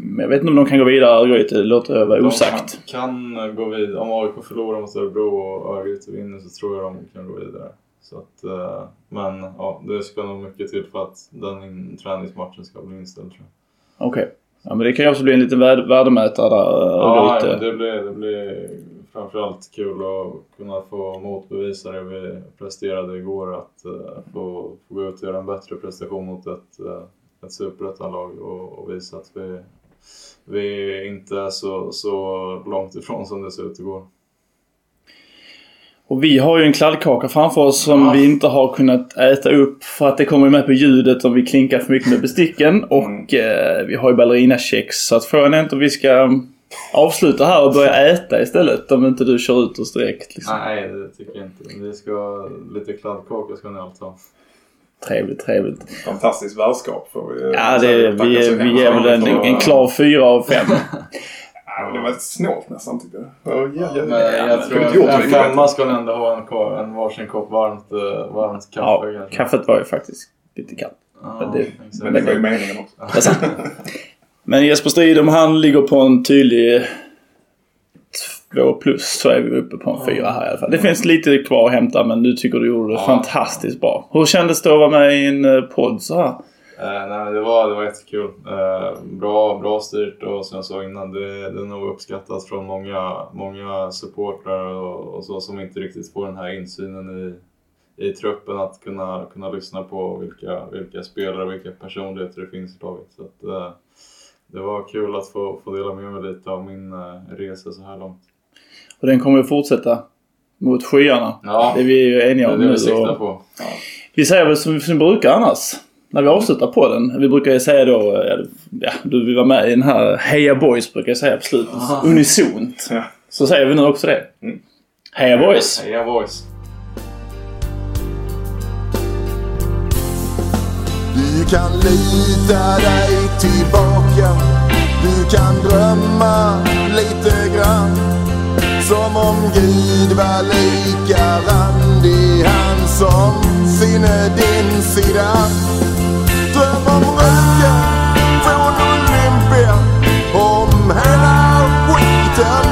Men jag vet inte om de kan gå vidare Örgryte, det låter jag vara osagt. De kan, kan gå vidare. Om AIK förlorar mot Örebro och Örgryte vinner så tror jag de kan gå vidare. Så att, eh, men ja, det ska nog mycket till för att den träningsmatchen ska bli inställd tror jag. Okej. Okay. Ja, men det kan ju också bli en liten värdemätare där. Ja, ja det, blir, det blir framförallt kul att kunna få motbevisa det vi presterade igår. Att uh, få, få gå ut och göra en bättre prestation mot ett, uh, ett superettanlag och, och visa att vi, vi inte är så, så långt ifrån som det ser ut igår. Och vi har ju en kladdkaka framför oss som ja. vi inte har kunnat äta upp för att det kommer med på ljudet om vi klinkar för mycket med besticken. Och mm. eh, vi har ju ballerinakex. Så att frågan är inte om vi ska avsluta här och börja äta istället om inte du kör ut oss direkt. Liksom. Nej, det tycker jag inte. Vi ska, lite kladdkaka ska ni allt ha. Trevligt, trevligt. Fantastiskt värdskap får vi Ja, det, vi, vi ger väl en, en klar fyra av fem. Ja, det var snålt nästan tyckte jag. Oh, ja, ja, men jag, jag tror att en femma ska ändå ha en, en varsin kopp varmt, uh, varmt kaffe. Ja, kaffet var ju faktiskt lite kallt. Ah, men, det, men det var ju meningen också. men Jesper Strid, om han ligger på en tydlig två plus så är vi uppe på en fyra här i alla fall. Det finns lite kvar att hämta men du tycker du gjorde det ja. fantastiskt bra. Hur kändes det att vara med i en eh, podd så här? Eh, nej, det, var, det var jättekul. Eh, bra, bra styrt och som jag sa innan, det, det är nog uppskattat från många, många supportrar och, och så som inte riktigt får den här insynen i, i truppen att kunna, kunna lyssna på vilka, vilka spelare och vilka personligheter det finns i laget. Så att, eh, det var kul att få, få dela med mig lite av min eh, resa så här långt. Och den kommer att fortsätta mot skyarna. Ja, Det är vi ju det eniga är om det nu. vi siktar på. Ja. Vi säger väl som vi brukar annars. När vi avslutar på den. Vi brukar ju säga då, ja, du vill vara med i den här Heja Boys brukar jag säga på slutet. Unisont. Ja. Så säger vi nu också det. Mm. Heja Boys! Heja boys! Du kan lita dig tillbaka du kan drömma lite grann Som om Gud var lika randig. Han som sinne din sida. Dröm om röken från Olympia Om hela skiten.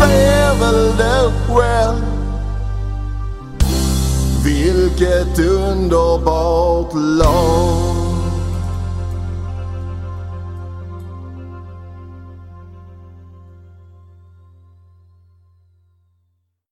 du ser väl det själv Vilket underbart lag